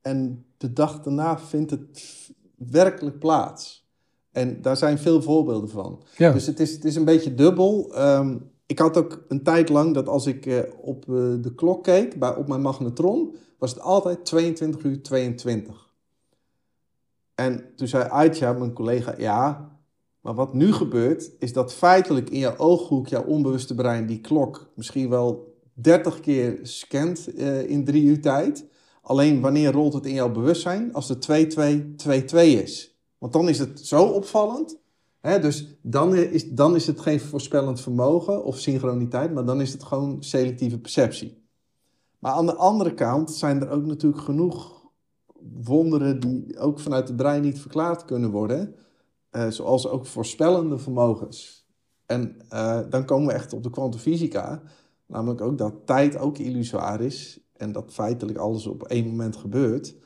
S2: En de dag daarna vindt het werkelijk plaats. En daar zijn veel voorbeelden van.
S1: Ja.
S2: Dus het is, het is een beetje dubbel. Ehm, ik had ook een tijd lang dat als ik eh, op eh, de klok keek, bij, op mijn magnetron, was het altijd 22 uur 22. En toen zei Aitja, mijn collega, ja, maar wat nu gebeurt, is dat feitelijk in jouw ooghoek, jouw onbewuste brein, die klok misschien wel 30 keer scant eh, in drie uur tijd. Alleen wanneer rolt het in jouw bewustzijn? Als het 2222 is. Want dan is het zo opvallend. Hè, dus dan is, dan is het geen voorspellend vermogen of synchroniteit, maar dan is het gewoon selectieve perceptie. Maar aan de andere kant zijn er ook natuurlijk genoeg wonderen die ook vanuit het brein niet verklaard kunnen worden. eh, zoals ook voorspellende vermogens. En eh, dan komen we echt op de kwantumfysica. Namelijk ook dat tijd ook illusoir is. En dat feitelijk alles op één moment gebeurt.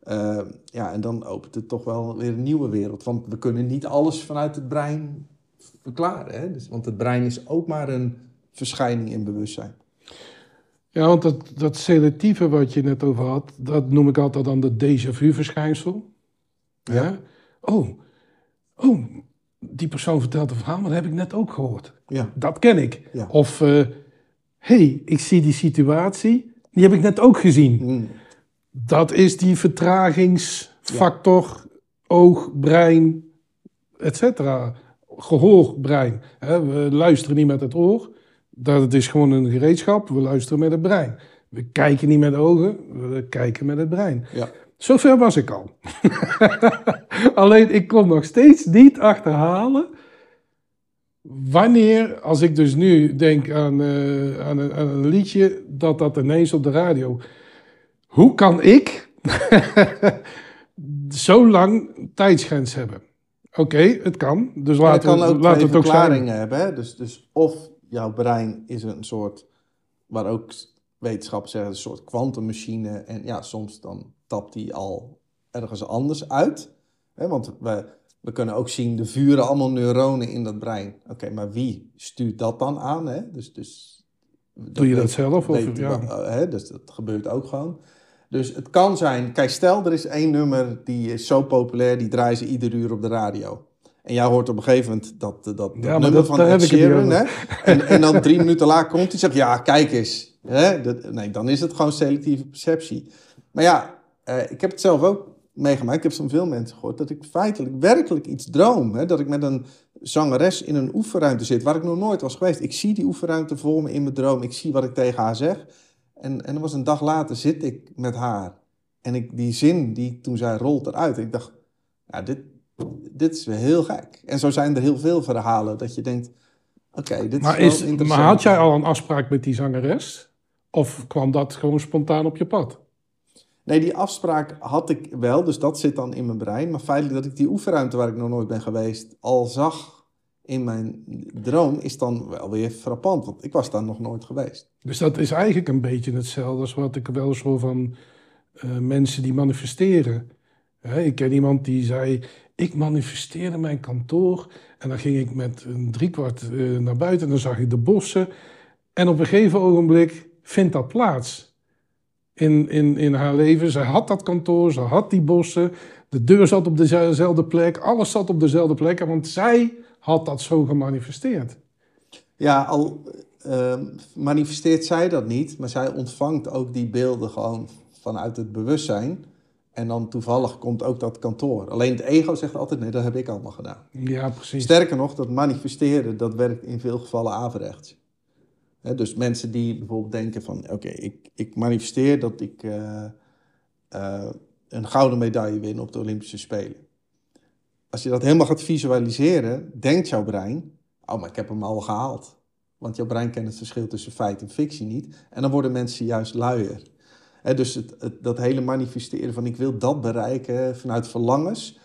S2: Eh, ja, en dan opent het toch wel weer een nieuwe wereld. Want we kunnen niet alles vanuit het brein verklaren. Hè? Dus, want het brein is ook maar een verschijning in bewustzijn.
S1: Ja, want dat, dat selectieve wat je net over had, dat noem ik altijd dan de déjà vu verschijnsel. Ja. Oh, oh, die persoon vertelt een verhaal, maar dat heb ik net ook gehoord.
S2: Ja,
S1: Dat ken ik.
S2: Ja.
S1: Of, hé, hey, ik zie die situatie, die heb ik net ook gezien.
S2: Mm,
S1: Dat is die vertragingsfactor, oog, brein, et cetera. Gehoorbrein. Hè, We luisteren niet met het oor. Dat is gewoon een gereedschap. We luisteren met het brein. We kijken niet met de ogen, we kijken met het brein.
S2: ja.
S1: Zover was ik al. Alleen ik kon nog steeds niet achterhalen. Wanneer, als ik dus nu denk aan, eh, aan, een, aan een liedje, dat dat ineens op de radio. Hoe kan ik zo lang tijdsgrens hebben? Oké, het kan. Dus
S2: het
S1: laten
S2: kan
S1: we,
S2: ook
S1: laten
S2: twee
S1: we het ook zijn.
S2: verklaringen hebben. Hè? Dus, dus of jouw brein is een soort, waar ook wetenschappers zeggen, een soort kwantummachine. En ja, soms dan tapt die al ergens anders uit. Hè? Want we, we kunnen ook zien, er vuren allemaal neuronen in dat brein. Oké, maar wie stuurt dat dan aan? Hè? Dus, dus,
S1: Doe je dat zelf? Of, ja.
S2: hè, dus dat gebeurt ook gewoon. Dus het kan zijn, kijk, stel er is één nummer die is zo populair, die draaien ze ieder uur op de radio. En jij hoort op een gegeven moment dat, dat, dat
S1: maar
S2: nummer
S1: dat-
S2: van Ed Sheeran, hè? En, en dan drie minuten later komt hij zegt, ja, kijk eens. Hè? Dat, nee, dan is het gewoon selectieve perceptie. Maar ja, eh, ik heb het zelf ook meegemaakt. Ik heb van veel mensen gehoord dat ik feitelijk werkelijk iets droom. Hè? Dat ik met een zangeres in een oefenruimte zit waar ik nog nooit was geweest. Ik zie die oefenruimte voor me in mijn droom. Ik zie wat ik tegen haar zeg. En, en dan was een dag later zit ik met haar. En ik, die zin die toen zei rolt eruit. Ik dacht, ja, dit, dit is heel gek. En zo zijn er heel veel verhalen dat je denkt, oké, dit
S1: Maar,
S2: is
S1: is,
S2: wel interessant.
S1: maar had jij al een afspraak met die zangeres? Of kwam dat gewoon spontaan op je pad?
S2: Nee, die afspraak had ik wel, dus dat zit dan in mijn brein. Maar feitelijk dat ik die oefenruimte waar ik nog nooit ben geweest al zag in mijn droom, is dan wel weer frappant. Want ik was daar nog nooit geweest.
S1: Dus dat is eigenlijk een beetje hetzelfde als wat ik wel hoor van eh, mensen die manifesteren. Hè, ik ken iemand die zei, ik manifesteerde mijn kantoor en dan ging ik met een driekwart eh naar buiten en dan zag ik de bossen. En op een gegeven ogenblik vindt dat plaats in, in, in haar leven. Ze had dat kantoor, ze had die bossen, de deur zat op dezelfde plek, alles zat op dezelfde plek, want zij had dat zo gemanifesteerd.
S2: Ja, al eh, manifesteert zij dat niet, maar zij ontvangt ook die beelden gewoon vanuit het bewustzijn. En dan toevallig komt ook dat kantoor. Alleen het ego zegt altijd, nee, dat heb ik allemaal gedaan.
S1: Ja, precies.
S2: Sterker nog, dat manifesteren, dat werkt in veel gevallen averechts. Dus mensen die bijvoorbeeld denken van, oké, ik, ik manifesteer dat ik eh, eh, een gouden medaille win op de Olympische Spelen. Als je dat helemaal gaat visualiseren, denkt jouw brein, oh, maar ik heb hem al gehaald. Want jouw brein kent het verschil tussen feit en fictie niet. En dan worden mensen juist luier. Dus het, het, dat hele manifesteren van ik wil dat bereiken vanuit verlangens,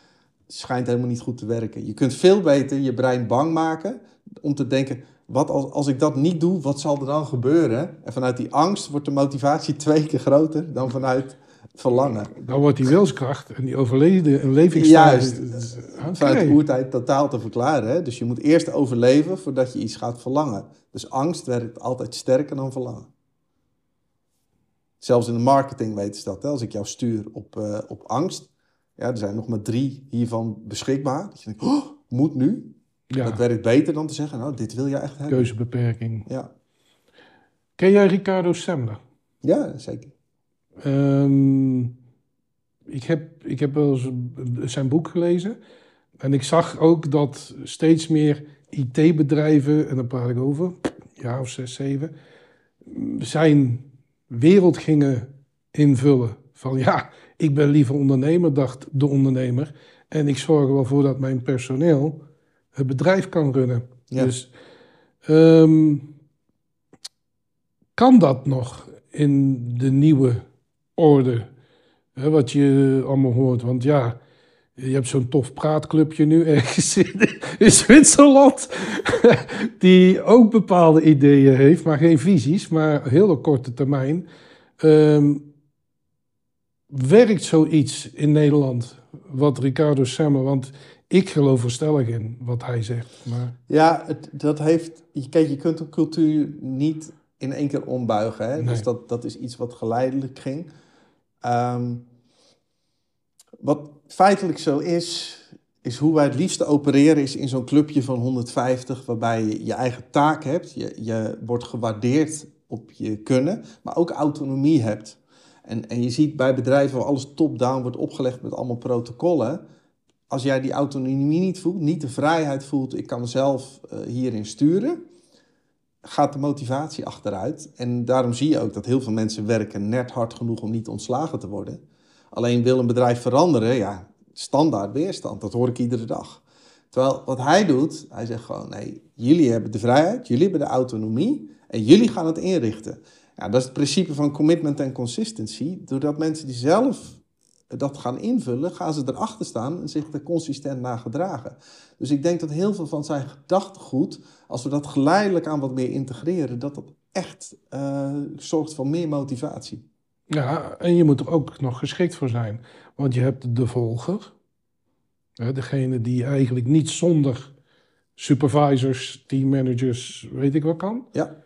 S2: schijnt helemaal niet goed te werken. Je kunt veel beter je brein bang maken om te denken, wat als, als ik dat niet doe, wat zal er dan gebeuren? En vanuit die angst wordt de motivatie twee keer groter dan vanuit verlangen.
S1: Dan wordt die wilskracht en die overlevingsstijl...
S2: Juist, vanuit de oertijd totaal te verklaren. Hè? Dus je moet eerst overleven voordat je iets gaat verlangen. Dus angst werkt altijd sterker dan verlangen. Zelfs in de marketing weten ze dat. Hè? Als ik jou stuur op, uh, op angst, ja, er zijn nog maar drie hiervan beschikbaar. Dat je denkt, oh, moet nu.
S1: Ja.
S2: Dat werkt beter dan te zeggen, nou, dit wil je echt hebben.
S1: Keuzebeperking.
S2: Ja,
S1: Ken jij Ricardo Semler?
S2: ja zeker.
S1: Ehm, ik, heb, ik heb wel eens zijn boek gelezen. En ik zag ook dat steeds meer IT-bedrijven, en daar praat ik over, jaar of zes, zeven, zijn wereld gingen invullen. Van ja, ik ben liever ondernemer, dacht de ondernemer. En ik zorg er wel voor dat mijn personeel het bedrijf kan runnen.
S2: Ja.
S1: Dus ehm, kan dat nog in de nieuwe orde? Hè, wat je allemaal hoort. Want ja, je hebt zo'n tof praatclubje nu ergens in, in Zwitserland. Die ook bepaalde ideeën heeft, maar geen visies, maar heel op korte termijn. Ehm, werkt zoiets in Nederland? Wat Ricardo Semmer, want ik geloof er stellig in wat hij zegt. Maar
S2: Ja, het, dat heeft. je- Kijk, je kunt een cultuur niet in één keer ombuigen. Hè?
S1: Nee.
S2: Dus dat, dat is iets wat geleidelijk ging. Ehm, wat feitelijk zo is, is hoe wij het liefste opereren, is in zo'n clubje van 150, waarbij je je eigen taak hebt. Je, je wordt gewaardeerd op je kunnen, maar ook autonomie hebt. En, en je ziet bij bedrijven waar alles top-down wordt opgelegd met allemaal protocollen. Als jij die autonomie niet voelt, niet de vrijheid voelt, ik kan mezelf eh, hierin sturen, gaat de motivatie achteruit. En daarom zie je ook dat heel veel mensen werken net hard genoeg om niet ontslagen te worden. Alleen wil een bedrijf veranderen, ja, standaard weerstand. Dat hoor ik iedere dag. Terwijl wat hij doet, hij zegt gewoon: nee, jullie hebben de vrijheid, jullie hebben de autonomie en jullie gaan het inrichten. Ja, dat is het principe van commitment en consistency. Doordat mensen die zelf dat gaan invullen, gaan ze erachter staan en zich er consistent naar gedragen. Dus ik denk dat heel veel van zijn gedachtegoed, als we dat geleidelijk aan wat meer integreren, dat dat echt eh, zorgt voor meer motivatie.
S1: Ja, en je moet er ook nog geschikt voor zijn. Want je hebt de volger, hè, degene die eigenlijk niet zonder supervisors, teammanagers, weet ik wat kan.
S2: Ja.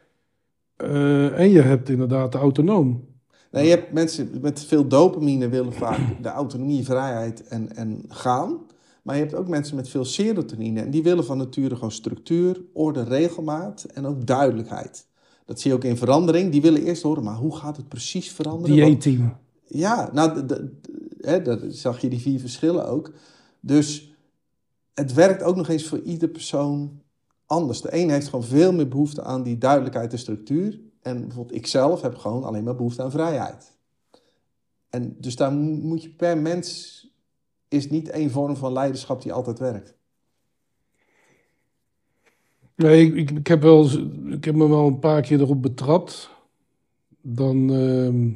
S1: Eh, en je hebt inderdaad de autonoom.
S2: Nee, je hebt mensen met veel dopamine willen vaak de autonomie, vrijheid en, en gaan. Maar je hebt ook mensen met veel serotonine en die willen van nature gewoon structuur, orde, regelmaat en ook duidelijkheid. Dat zie je ook in verandering. Die willen eerst horen, maar hoe gaat het precies veranderen?
S1: Dieetteam.
S2: Ja, nou, hè, daar zag je die vier verschillen ook. Dus het werkt ook nog eens voor ieder persoon anders. De een heeft gewoon veel meer behoefte aan die duidelijkheid en structuur. En bijvoorbeeld ik zelf heb gewoon alleen maar behoefte aan vrijheid. En dus daar mo- moet je per mens... is niet één vorm van leiderschap die altijd werkt.
S1: Nee, ik, ik, heb wel, ik heb me wel een paar keer erop betrapt. Dan ehm,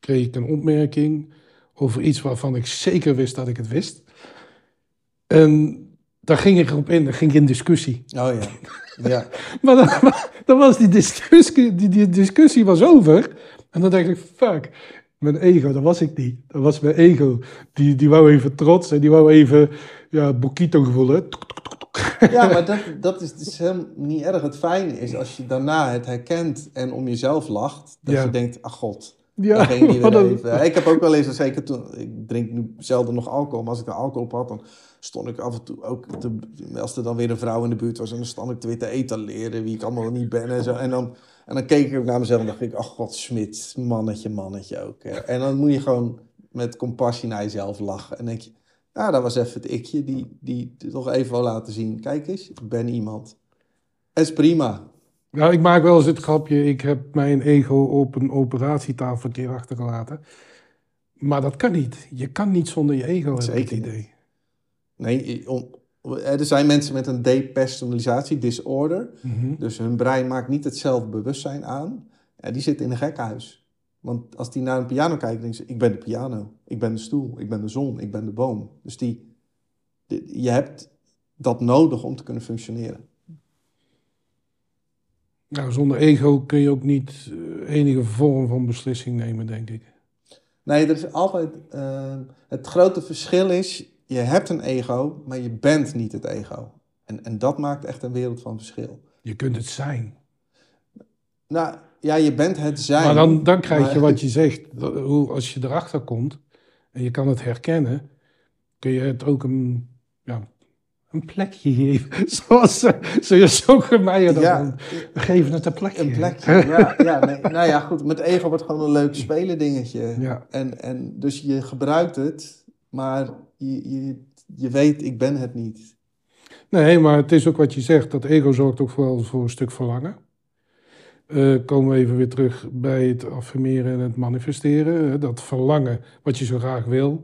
S1: kreeg ik een opmerking over iets waarvan ik zeker wist dat ik het wist. En daar ging ik erop in, daar ging ik in discussie.
S2: Oh ja. ja.
S1: Maar dan, dan was die discussie, die, die discussie was over. En dan dacht ik, fuck, mijn ego, dat was ik niet. Dat was mijn ego. Die, die wou even trots en die wou even, ja, Bokito gevoel, hè.
S2: Ja, maar dat, dat is dus helemaal niet erg. Het fijne is als je daarna het herkent en om jezelf lacht. Dat
S1: Ja.
S2: je denkt, ach god,
S1: Ja,
S2: ging weer even. Ik heb ook wel eens, zeker toen, ik drink nu zelden nog alcohol, maar als ik alcohol op had, dan stond ik af en toe ook, te, als er dan weer een vrouw in de buurt was, en dan stond ik weer te etaleren wie ik allemaal niet ben en zo. En dan, en dan keek ik ook naar mezelf en dacht ik, ach god, Smit, mannetje, mannetje ook. hè. En dan moet je gewoon met compassie naar jezelf lachen. En denk je, ja, dat was even het ikje die, die toch even wil laten zien, kijk eens, ik ben iemand. Het is prima.
S1: Nou, ik maak wel eens het grapje, ik heb mijn ego op een operatietafel een keer achtergelaten. Maar dat kan niet. Je kan niet zonder je ego, heb ik
S2: Zeker
S1: het idee.
S2: Nee, om- er zijn mensen met een depersonalisatie disorder.
S1: Mhm.
S2: Dus hun brein maakt niet hetzelfde bewustzijn aan. Ja, die zit in een gekkenhuis. Want als die naar een piano kijkt, denkt ze... ik ben de piano, ik ben de stoel, ik ben de zon, ik ben de boom. Dus die, die- je hebt dat nodig om te kunnen functioneren.
S1: Nou, zonder ego kun je ook niet eh, enige vorm van beslissing nemen, denk ik.
S2: Nee, er is altijd... eh, het grote verschil is, je hebt een ego, maar je bent niet het ego. En, en dat maakt echt een wereld van verschil.
S1: Je kunt het zijn.
S2: Nou, ja, je bent het zijn.
S1: Maar dan, dan krijg je wat je zegt. Hoe- Als je erachter komt en je kan het herkennen, kun je het ook een, ja, een plekje geven. Zoals, eh, Joke Meijer dat
S2: Ja.
S1: We geven het een plekje.
S2: Een plekje, ja. ja nee, nou ja, goed. Met ego wordt gewoon een leuk spelen dingetje.
S1: Ja.
S2: En, en dus je gebruikt het, maar je, je, je weet, ik ben het niet.
S1: Nee, maar het is ook wat je zegt. Dat ego zorgt ook wel voor een stuk verlangen. Eh, komen we even weer terug bij het affirmeren en het manifesteren. Dat verlangen wat je zo graag wil.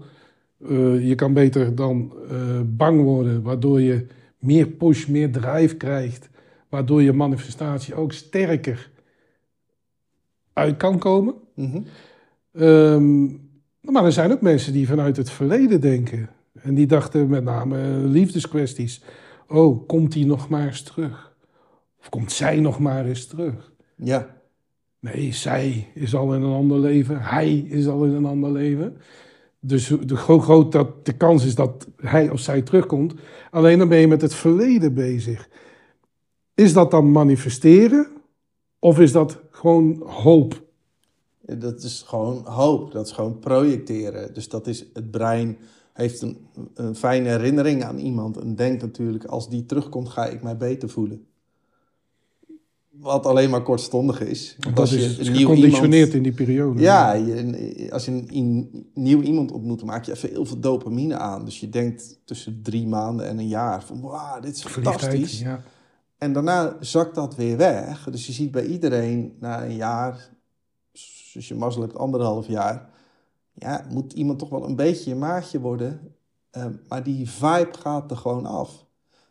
S1: Eh, je kan beter dan eh, bang worden, waardoor je meer push, meer drive krijgt. Waardoor je manifestatie ook sterker uit kan komen.
S2: Mhm.
S1: Ehm, maar er zijn ook mensen die vanuit het verleden denken. En die dachten met name liefdeskwesties. Oh, komt hij nog maar eens terug? Of komt zij nog maar eens terug?
S2: Ja,
S1: Nee, zij is al in een ander leven. Hij is al in een ander leven. Dus de, hoe groot dat de kans is dat hij of zij terugkomt. Alleen dan ben je met het verleden bezig. Is dat dan manifesteren? Of is dat gewoon hoop?
S2: dat is gewoon hoop. Dat is gewoon projecteren. Dus dat is het brein heeft een, een fijne herinnering aan iemand en denkt natuurlijk, als die terugkomt, ga ik mij beter voelen. Wat alleen maar kortstondig is. Want
S1: Dat
S2: als je
S1: is,
S2: nieuw
S1: geconditioneerd
S2: iemand-
S1: in die periode.
S2: Ja, je, als je een, een nieuw iemand ontmoet, maak je even heel veel dopamine aan. Dus je denkt tussen drie maanden en een jaar van, wauw, dit is fantastisch.
S1: ja.
S2: En daarna zakt dat weer weg. Dus je ziet bij iedereen na een jaar, als je mazzel hebt, anderhalf jaar, ja, moet iemand toch wel een beetje je maatje worden. Eh, maar die vibe gaat er gewoon af.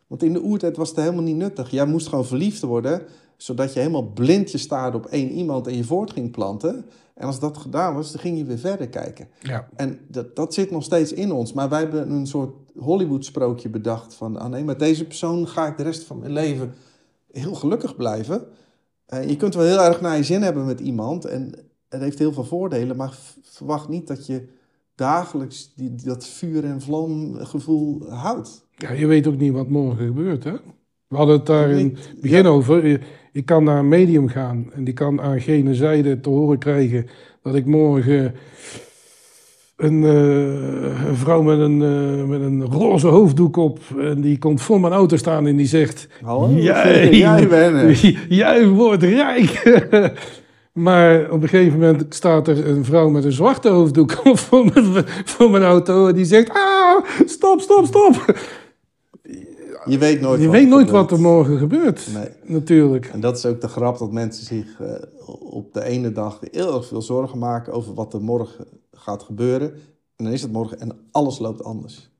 S2: Want in de oertijd was het helemaal niet nuttig. Jij moest gewoon verliefd worden, zodat je helemaal blind je staarde op één iemand en je voort ging planten. En als dat gedaan was, dan ging je weer verder kijken.
S1: Ja.
S2: En dat, dat zit nog steeds in ons. Maar wij hebben een soort Hollywood-sprookje bedacht van... ah nee, met deze persoon ga ik de rest van mijn leven heel gelukkig blijven. Eh, je kunt wel heel erg naar je zin hebben met iemand... en het heeft heel veel voordelen... maar verwacht niet dat je dagelijks die, dat vuur- en vlamgevoel houdt.
S1: ja, je weet ook niet wat morgen gebeurt, hè? We hadden het daar in het begin over. Je- Ik kan naar een medium gaan en die kan aan gene zijde te horen krijgen dat ik morgen een, eh, een vrouw met een, eh, met een roze hoofddoek op en die komt voor mijn auto staan en die zegt...
S2: Hallo?
S1: Jij,
S2: Jij bent
S1: jij wordt rijk. maar op een gegeven moment staat er een vrouw met een zwarte hoofddoek voor mijn, voor mijn auto. En die zegt, ah, stop, stop, stop.
S2: Je weet nooit
S1: Je
S2: wat
S1: weet
S2: er
S1: nooit wat er morgen gebeurt.
S2: Nee.
S1: Natuurlijk.
S2: En dat is ook de grap dat mensen zich eh, op de ene dag heel erg veel zorgen maken over wat er morgen gaat gebeuren. En dan is het morgen en alles loopt anders.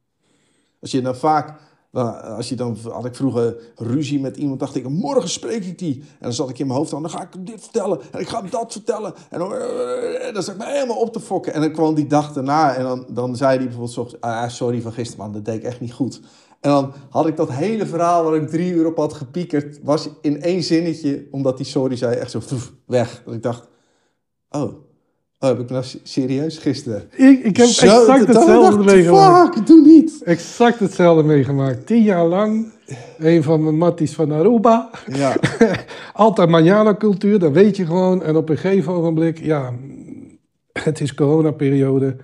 S2: Als je dan vaak, dan- als je dan, had ik vroeger ruzie met iemand, dacht ik, morgen spreek ik die. En dan zat ik in mijn hoofd aan, dan ga ik hem dit vertellen en ik ga hem dat vertellen. En dan, eh, dan zat ik me helemaal op te fokken. En dan kwam die dag daarna en dan, dan zei hij bijvoorbeeld, ah, sorry van gisteren man, dat deed ik echt niet goed. En dan had ik dat hele verhaal waar ik drie uur op had gepiekerd, was in één zinnetje, omdat die sorry zei, echt zo weg. Dat ik dacht, oh, oh, heb ik nou se- serieus gisteren?
S1: Ik, ik heb
S2: Zo,
S1: exact hetzelfde
S2: dacht
S1: meegemaakt.
S2: Fuck, doe niet.
S1: Exact hetzelfde meegemaakt. Tien jaar lang. Een van mijn matties van Aruba.
S2: Ja,
S1: Altijd manjana cultuur, dat weet je gewoon. En op een gegeven ogenblik, ja, het is coronaperiode.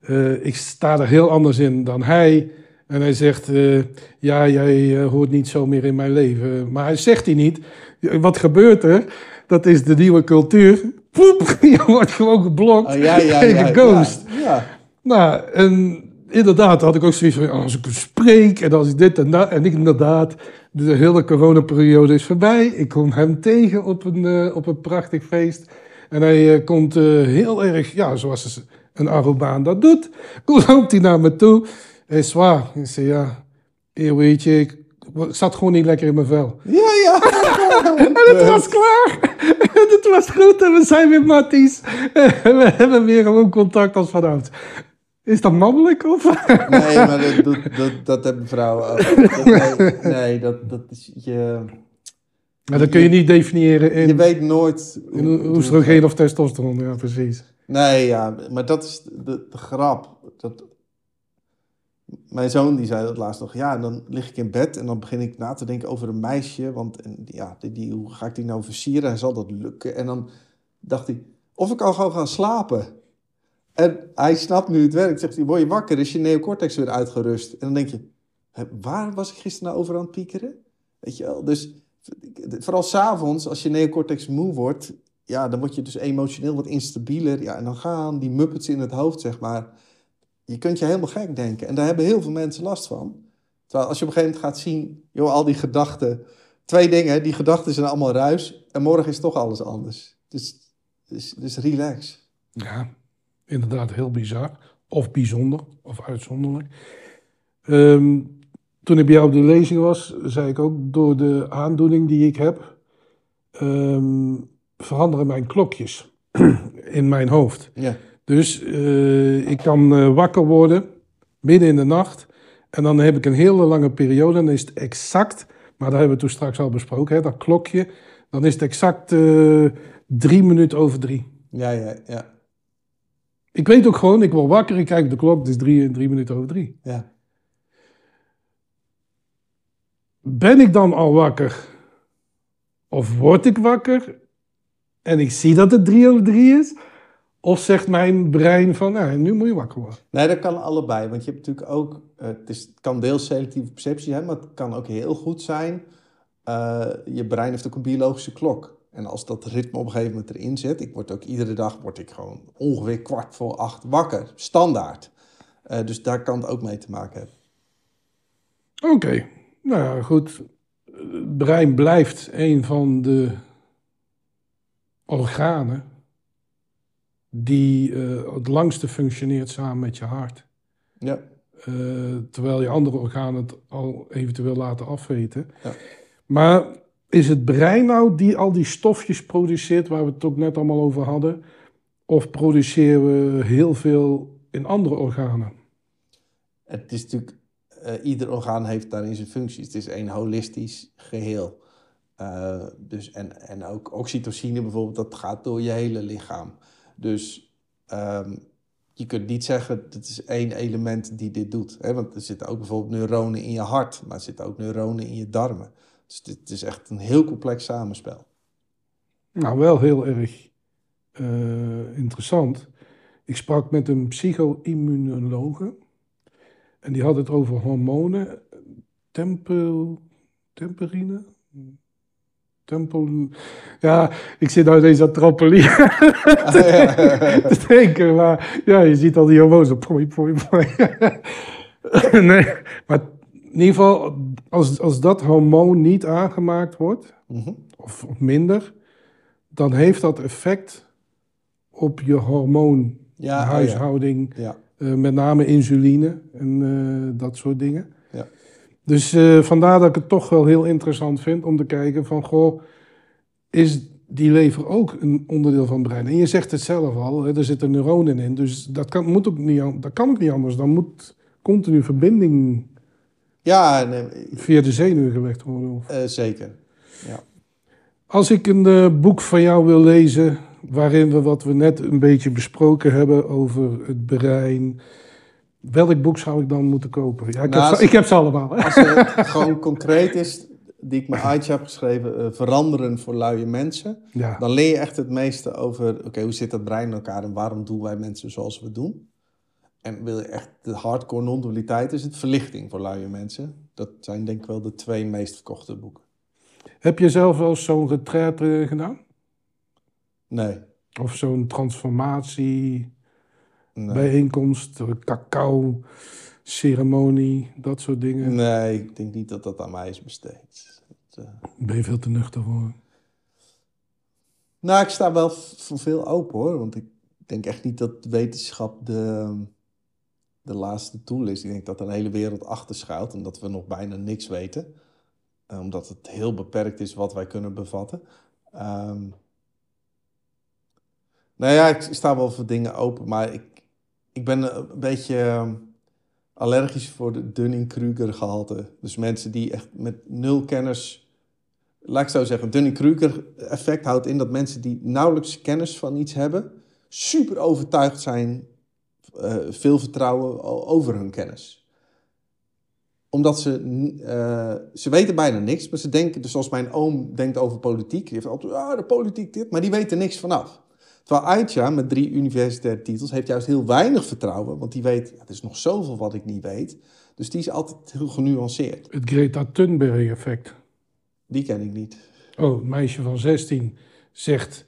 S1: Eh ik sta er heel anders in dan hij. En hij zegt, eh, ja, jij eh, hoort niet zo meer in mijn leven. Maar hij zegt hij niet. Wat gebeurt er? Dat is de nieuwe cultuur. Poep, je wordt gewoon geblokt
S2: Oh, ja, ja,
S1: en
S2: ja,
S1: geghost.
S2: ja.
S1: Nou, en inderdaad had ik ook zoiets van, als ik spreek en als ik dit en dat. En ik inderdaad, de hele coronaperiode is voorbij. Ik kom hem tegen op een, eh, op een prachtig feest. En hij eh, komt heel erg, ja, zoals een Arubaan dat doet. Loopt hij naar me toe. Hij is. Ik zei, ja, eer weet je, ik, zat gewoon niet lekker in mijn vel.
S2: Ja, ja.
S1: En het was klaar. En het was goed en we zijn weer matties. We hebben weer gewoon contact als vanouds. Is dat mannelijk of?
S2: Nee, maar dat, doet- dat, dat hebben vrouwen ook. Dat- nee, nee, dat, dat is je...
S1: Maar dat kun je niet definiëren
S2: Je
S1: in,
S2: weet nooit...
S1: oestrogeen of testosteron. Ja, precies.
S2: Nee, ja, maar dat is de, de grap. Dat... Mijn zoon die zei dat laatst nog. Ja, dan lig ik in bed en dan begin ik na te denken over een meisje. Want en, ja, die, die, hoe ga ik die nou versieren? En zal dat lukken? En dan dacht hij, of ik kan gewoon gaan slapen. En hij snapt nu het werk. Zegt hij, word je wakker? Is je neocortex weer uitgerust? En dan denk je, waar was ik gisteren nou over aan het piekeren? Weet je wel? Dus vooral s'avonds, als je neocortex moe wordt, ja, dan word je dus emotioneel wat instabieler. Ja, en dan gaan die muppets in het hoofd, zeg maar. Je kunt je helemaal gek denken. En daar hebben heel veel mensen last van. Terwijl als je op een gegeven moment gaat zien, joh, al die gedachten. Twee dingen, die gedachten zijn allemaal ruis. En morgen is toch alles anders. Dus, dus, dus relax.
S1: Ja, inderdaad heel bizar. Of bijzonder, of uitzonderlijk. Ehm, toen ik bij jou op de lezing was, zei ik ook, door de aandoening die ik heb, ehm, veranderen mijn klokjes in mijn hoofd.
S2: Ja.
S1: Dus eh, ik kan eh, wakker worden midden in de nacht. En dan heb ik een hele lange periode. En dan is het exact, maar dat hebben we toen straks al besproken, hè, dat klokje. Dan is het exact eh, drie minuten over drie.
S2: Ja, ja, ja.
S1: Ik weet ook gewoon, ik word wakker, ik kijk op de klok, het is drie, drie minuten over drie.
S2: ja.
S1: Ben ik dan al wakker? Of word ik wakker en ik zie dat het drie over drie is? Of zegt mijn brein van, nou, nu moet je wakker worden?
S2: Nee, dat kan allebei. Want je hebt natuurlijk ook, eh, het, is, het kan deels selectieve perceptie zijn, maar het kan ook heel goed zijn. eh, je brein heeft ook een biologische klok. En als dat ritme op een gegeven moment erin zit, ik word ook iedere dag word ik gewoon ongeveer kwart voor acht wakker, standaard. Eh, dus daar kan het ook mee te maken hebben.
S1: Oké, nou goed. Het brein blijft een van de organen die eh, het langste functioneert samen met je hart.
S2: Ja,
S1: Eh, terwijl je andere organen het al eventueel laten afweten.
S2: Ja.
S1: Maar is het brein nou die al die stofjes produceert waar we het ook net allemaal over hadden? Of produceren we heel veel in andere organen?
S2: het is natuurlijk, eh, ieder orgaan heeft daarin zijn functies. Het is een holistisch geheel. Eh, dus en, en ook oxytocine bijvoorbeeld, dat gaat door je hele lichaam. Dus ehm, je kunt niet zeggen, dat is één element die dit doet. Hè? Want er zitten ook bijvoorbeeld neuronen in je hart, maar er zitten ook neuronen in je darmen. Dus dit is echt een heel complex samenspel.
S1: Nou, wel heel erg eh, interessant. Ik sprak met een psycho-immunologe. En die had het over hormonen. Tempel, temperine? Tempel... Ja, ik zit nou ineens aan trampoline te denken. Maar ja, je ziet al die hormonen. Poi, poi, poi. nee, maar in ieder geval, als, als dat hormoon niet aangemaakt wordt,
S2: Mhm.
S1: of, of minder, dan heeft dat effect op je hormoonhuishouding.
S2: Ja, oh ja.
S1: Eh, met name insuline en eh, dat soort dingen. Dus eh, vandaar dat ik het toch wel heel interessant vind om te kijken van, goh, is die lever ook een onderdeel van het brein? En je zegt het zelf al, hè, er zitten neuronen in, dus dat kan, moet ook niet, dat kan ook niet anders. Dan moet continu verbinding
S2: ja nee,
S1: via de zenuwen gelegd worden. Of...
S2: eh, zeker. Ja.
S1: Als ik een eh, boek van jou wil lezen, waarin we wat we net een beetje besproken hebben over het brein, welk boek zou ik dan moeten kopen? Ja, ik,
S2: Nou,
S1: heb,
S2: als-
S1: ze, ik heb ze allemaal.
S2: Als het gewoon concreet is, die ik met Aitje heb geschreven, eh, veranderen voor luie mensen.
S1: Ja.
S2: Dan leer je echt het meeste over, oké, hoe zit dat brein in elkaar en waarom doen wij mensen zoals we doen? En wil je echt de hardcore non-dualiteit, is het verlichting voor luie mensen. Dat zijn denk ik wel de twee meest verkochte boeken.
S1: Heb je zelf wel eens zo'n retraite gedaan?
S2: Nee.
S1: Of zo'n transformatie?
S2: Nee.
S1: bijeenkomst, cacao, ceremonie, dat soort dingen.
S2: Nee, ik denk niet dat dat aan mij is besteed. Dat, eh,
S1: Ben je veel te nuchter voor?
S2: Nou, ik sta wel voor veel open hoor. Want ik denk echt niet dat wetenschap de, de laatste tool is. Ik denk dat er een hele wereld achter schuilt en dat we nog bijna niks weten. Eh, Omdat het heel beperkt is wat wij kunnen bevatten. Ehm nou ja, ik sta wel voor dingen open, maar ik, ik ben een beetje ehm, allergisch voor de Dunning-Kruger gehalte. Dus mensen die echt met nul kennis laat ik zo zeggen, Dunning-Kruger effect houdt in dat mensen die nauwelijks kennis van iets hebben, super overtuigd zijn, eh, veel vertrouwen over hun kennis. Omdat ze, eh, ze weten bijna niks, maar ze denken, dus zoals mijn oom denkt over politiek, die heeft altijd, ah, de politiek dit, maar die weet er niks vanaf. Terwijl Aitja met drie universitaire titels heeft juist heel weinig vertrouwen, want die weet, ja, er is nog zoveel wat ik niet weet. Dus die is altijd heel genuanceerd.
S1: Het Greta Thunberg effect.
S2: Die ken ik niet.
S1: Oh, een meisje van 16 zegt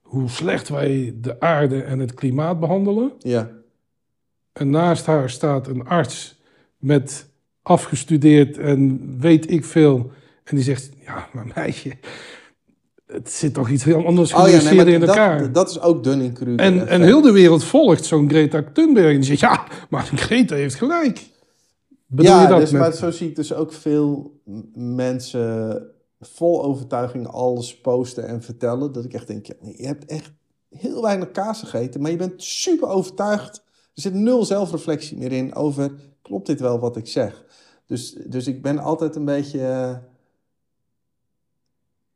S1: hoe slecht wij de aarde en het klimaat behandelen.
S2: Ja,
S1: En naast haar staat een arts met afgestudeerd en weet ik veel. En die zegt, ja, maar meisje, het zit toch iets heel anders
S2: Oh ja, nee,
S1: in
S2: dat,
S1: elkaar.
S2: dat is ook Dunning-Kruger.
S1: en, en heel de wereld volgt zo'n Greta Thunberg. En zegt, ja, maar Greta heeft gelijk. Bedoel
S2: ja,
S1: je dat
S2: dus,
S1: met...
S2: maar zo zie ik dus ook veel mensen vol overtuiging alles posten en vertellen. Dat ik echt denk, ja, je hebt echt heel weinig kaas gegeten, maar je bent super overtuigd. Er zit nul zelfreflectie meer in over, klopt dit wel wat ik zeg? Dus, dus ik ben altijd een beetje eh,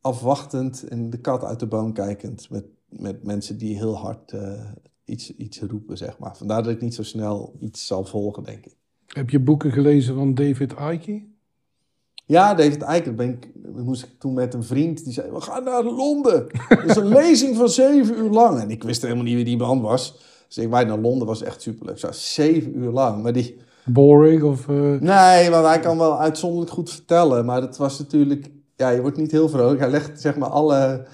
S2: afwachtend en de kat uit de boom kijkend met, met mensen die heel hard eh, iets, iets roepen, zeg maar. Vandaar dat ik niet zo snel iets zal volgen, denk ik.
S1: Heb je boeken gelezen van David Icke?
S2: Ja, David Eiker ben ik, moest ik toen met een vriend die zei: We gaan naar Londen. Het is een lezing van zeven uur lang. En ik wist helemaal niet wie die man was. Dus ik wij naar Londen was echt superleuk. Zo, zeven uur lang. Maar die,
S1: Boring of... eh,
S2: nee, want hij kan wel uitzonderlijk goed vertellen. Maar het was natuurlijk, ja, je wordt niet heel vrolijk. Hij legt zeg maar alle,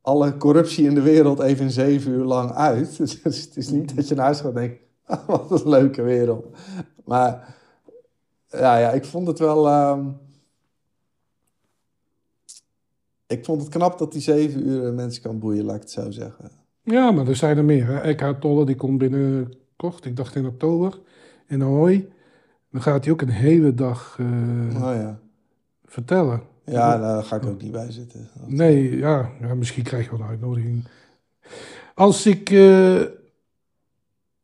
S2: alle corruptie in de wereld even in zeven uur lang uit. Dus het is niet dat je naar huis gaat en denkt: "Ah, Wat een leuke wereld. Maar ja, ja ik vond het wel. ehm, ik vond het knap dat die zeven uur mensen kan boeien, laat ik het zo zeggen.
S1: Ja, maar er zijn er meer. Hè? Eckhart Tolle, die komt binnenkort, ik dacht in oktober, in Ahoy. Dan gaat hij ook een hele dag eh,
S2: Oh ja.
S1: vertellen.
S2: Ja, daar ga ik ook niet bij zitten.
S1: Nee, ja, ja, misschien krijg je wel een uitnodiging. Als ik, eh,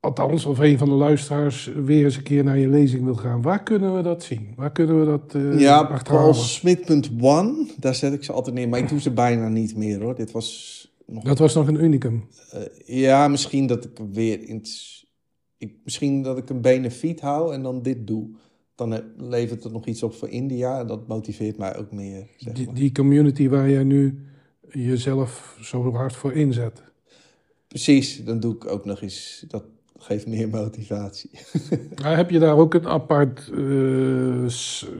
S1: althans, of een van de luisteraars weer eens een keer naar je lezing wil gaan, waar kunnen we dat zien? Waar kunnen we dat eh
S2: Ja, paulsmit.one, daar zet ik ze altijd neer. Maar ik doe ze bijna niet meer hoor. Dit was nog...
S1: Dat was nog een unicum.
S2: eh, ja, misschien dat ik weer in... Ik, misschien dat ik een benefiet hou en dan dit doe. Dan levert het nog iets op voor India. En dat motiveert mij ook meer. Zeg
S1: Die,
S2: maar.
S1: die community waar jij nu jezelf zo hard voor inzet.
S2: Precies, dan doe ik ook nog eens... Dat geeft meer motivatie.
S1: Maar heb je daar ook een apart eh,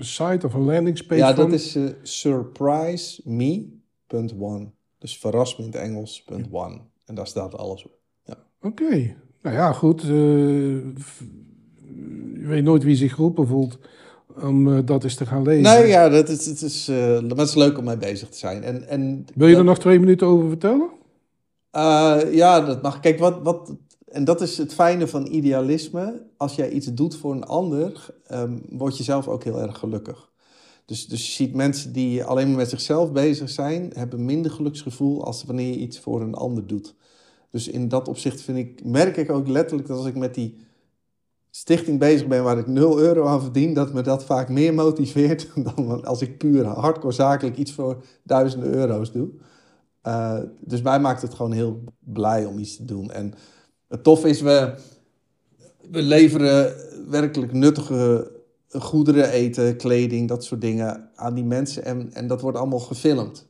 S1: site of een landingspage
S2: ja,
S1: van?
S2: dat is eh, surpriseme.one. Dus verras me in het Engels, punt one. En daar staat alles op.
S1: Oké. Nou ja, goed. eh, je weet nooit wie zich geroepen voelt om eh, dat eens te gaan lezen.
S2: Nee, ja, dat is, het is, eh, maar het is leuk om mee bezig te zijn. En, en,
S1: Wil je er
S2: dat-
S1: nog twee minuten over vertellen?
S2: Eh, ja, dat mag. Kijk, wat, wat, en dat is het fijne van idealisme. Als jij iets doet voor een ander, ehm, word je zelf ook heel erg gelukkig. Dus, dus je ziet mensen die alleen maar met zichzelf bezig zijn, hebben minder geluksgevoel als wanneer je iets voor een ander doet. Dus in dat opzicht vind ik, merk ik ook letterlijk dat als ik met die stichting bezig ben waar ik 0 euro aan verdien, dat me dat vaak meer motiveert dan als ik puur hardcore zakelijk iets voor duizenden euro's doe. Uh, dus mij maakt het gewoon heel blij om iets te doen. En het tof is, we, we leveren werkelijk nuttige goederen, eten, kleding, dat soort dingen aan die mensen. En, en dat wordt allemaal gefilmd.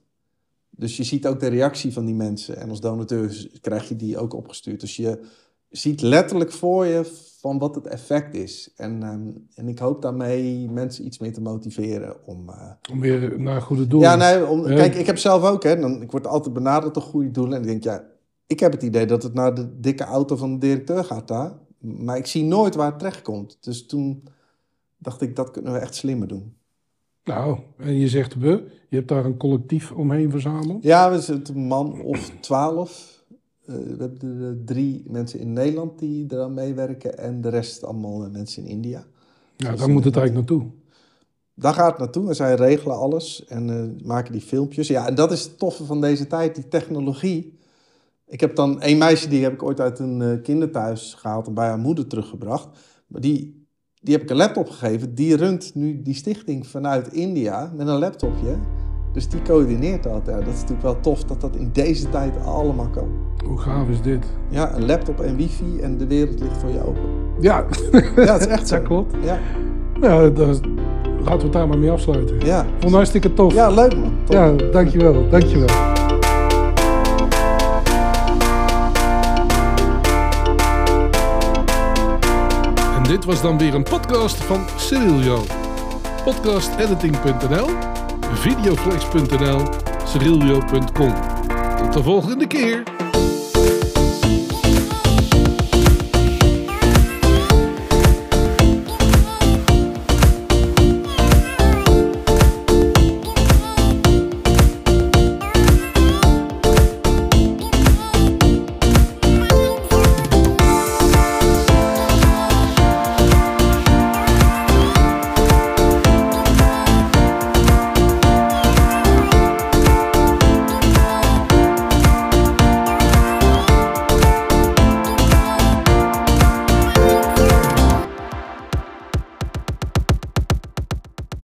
S2: Dus je ziet ook de reactie van die mensen. En als donateur krijg je die ook opgestuurd. Dus je ziet letterlijk voor je van wat het effect is. En, um, en ik hoop daarmee mensen iets meer te motiveren om... Uh...
S1: om weer naar goede doelen.
S2: Ja, nee, om, ja. kijk, ik heb zelf ook, hè, dan, ik word altijd benaderd door goede doelen. En ik denk, ja, ik heb het idee dat het naar de dikke auto van de directeur gaat daar. Maar ik zie nooit waar het terecht komt. Dus toen dacht ik, dat kunnen we echt slimmer doen.
S1: Nou, en je zegt we, je hebt daar een collectief omheen verzameld.
S2: Ja, we zitten een man of twaalf. Eh, we hebben er drie mensen in Nederland die eraan meewerken en de rest allemaal eh, mensen in India.
S1: Nou, daar moet het eigenlijk naartoe.
S2: Daar gaat het naartoe en zij regelen alles en eh, maken die filmpjes. Ja, en dat is het toffe van deze tijd, die technologie. Ik heb dan één meisje, die heb ik ooit uit een eh, kinderthuis gehaald en bij haar moeder teruggebracht. Maar die, die heb ik een laptop gegeven. Die runt nu die stichting vanuit India met een laptopje. Dus die coördineert dat. Ja, dat is natuurlijk wel tof dat dat in deze tijd allemaal kan.
S1: Hoe gaaf is dit?
S2: Ja, een laptop en wifi en de wereld ligt voor je open.
S1: Ja,
S2: Ja, het is echt zo.
S1: dat klopt.
S2: Ja,
S1: Nou, dat is- laten we het daar maar mee afsluiten.
S2: ja.
S1: Vond het hartstikke tof.
S2: ja leuk man.
S1: Ja, dankjewel, dankjewel. En dit was dan weer een podcast van Cerilio. Podcastediting.nl, videoflex.nl, cerilio.com. Tot de volgende keer.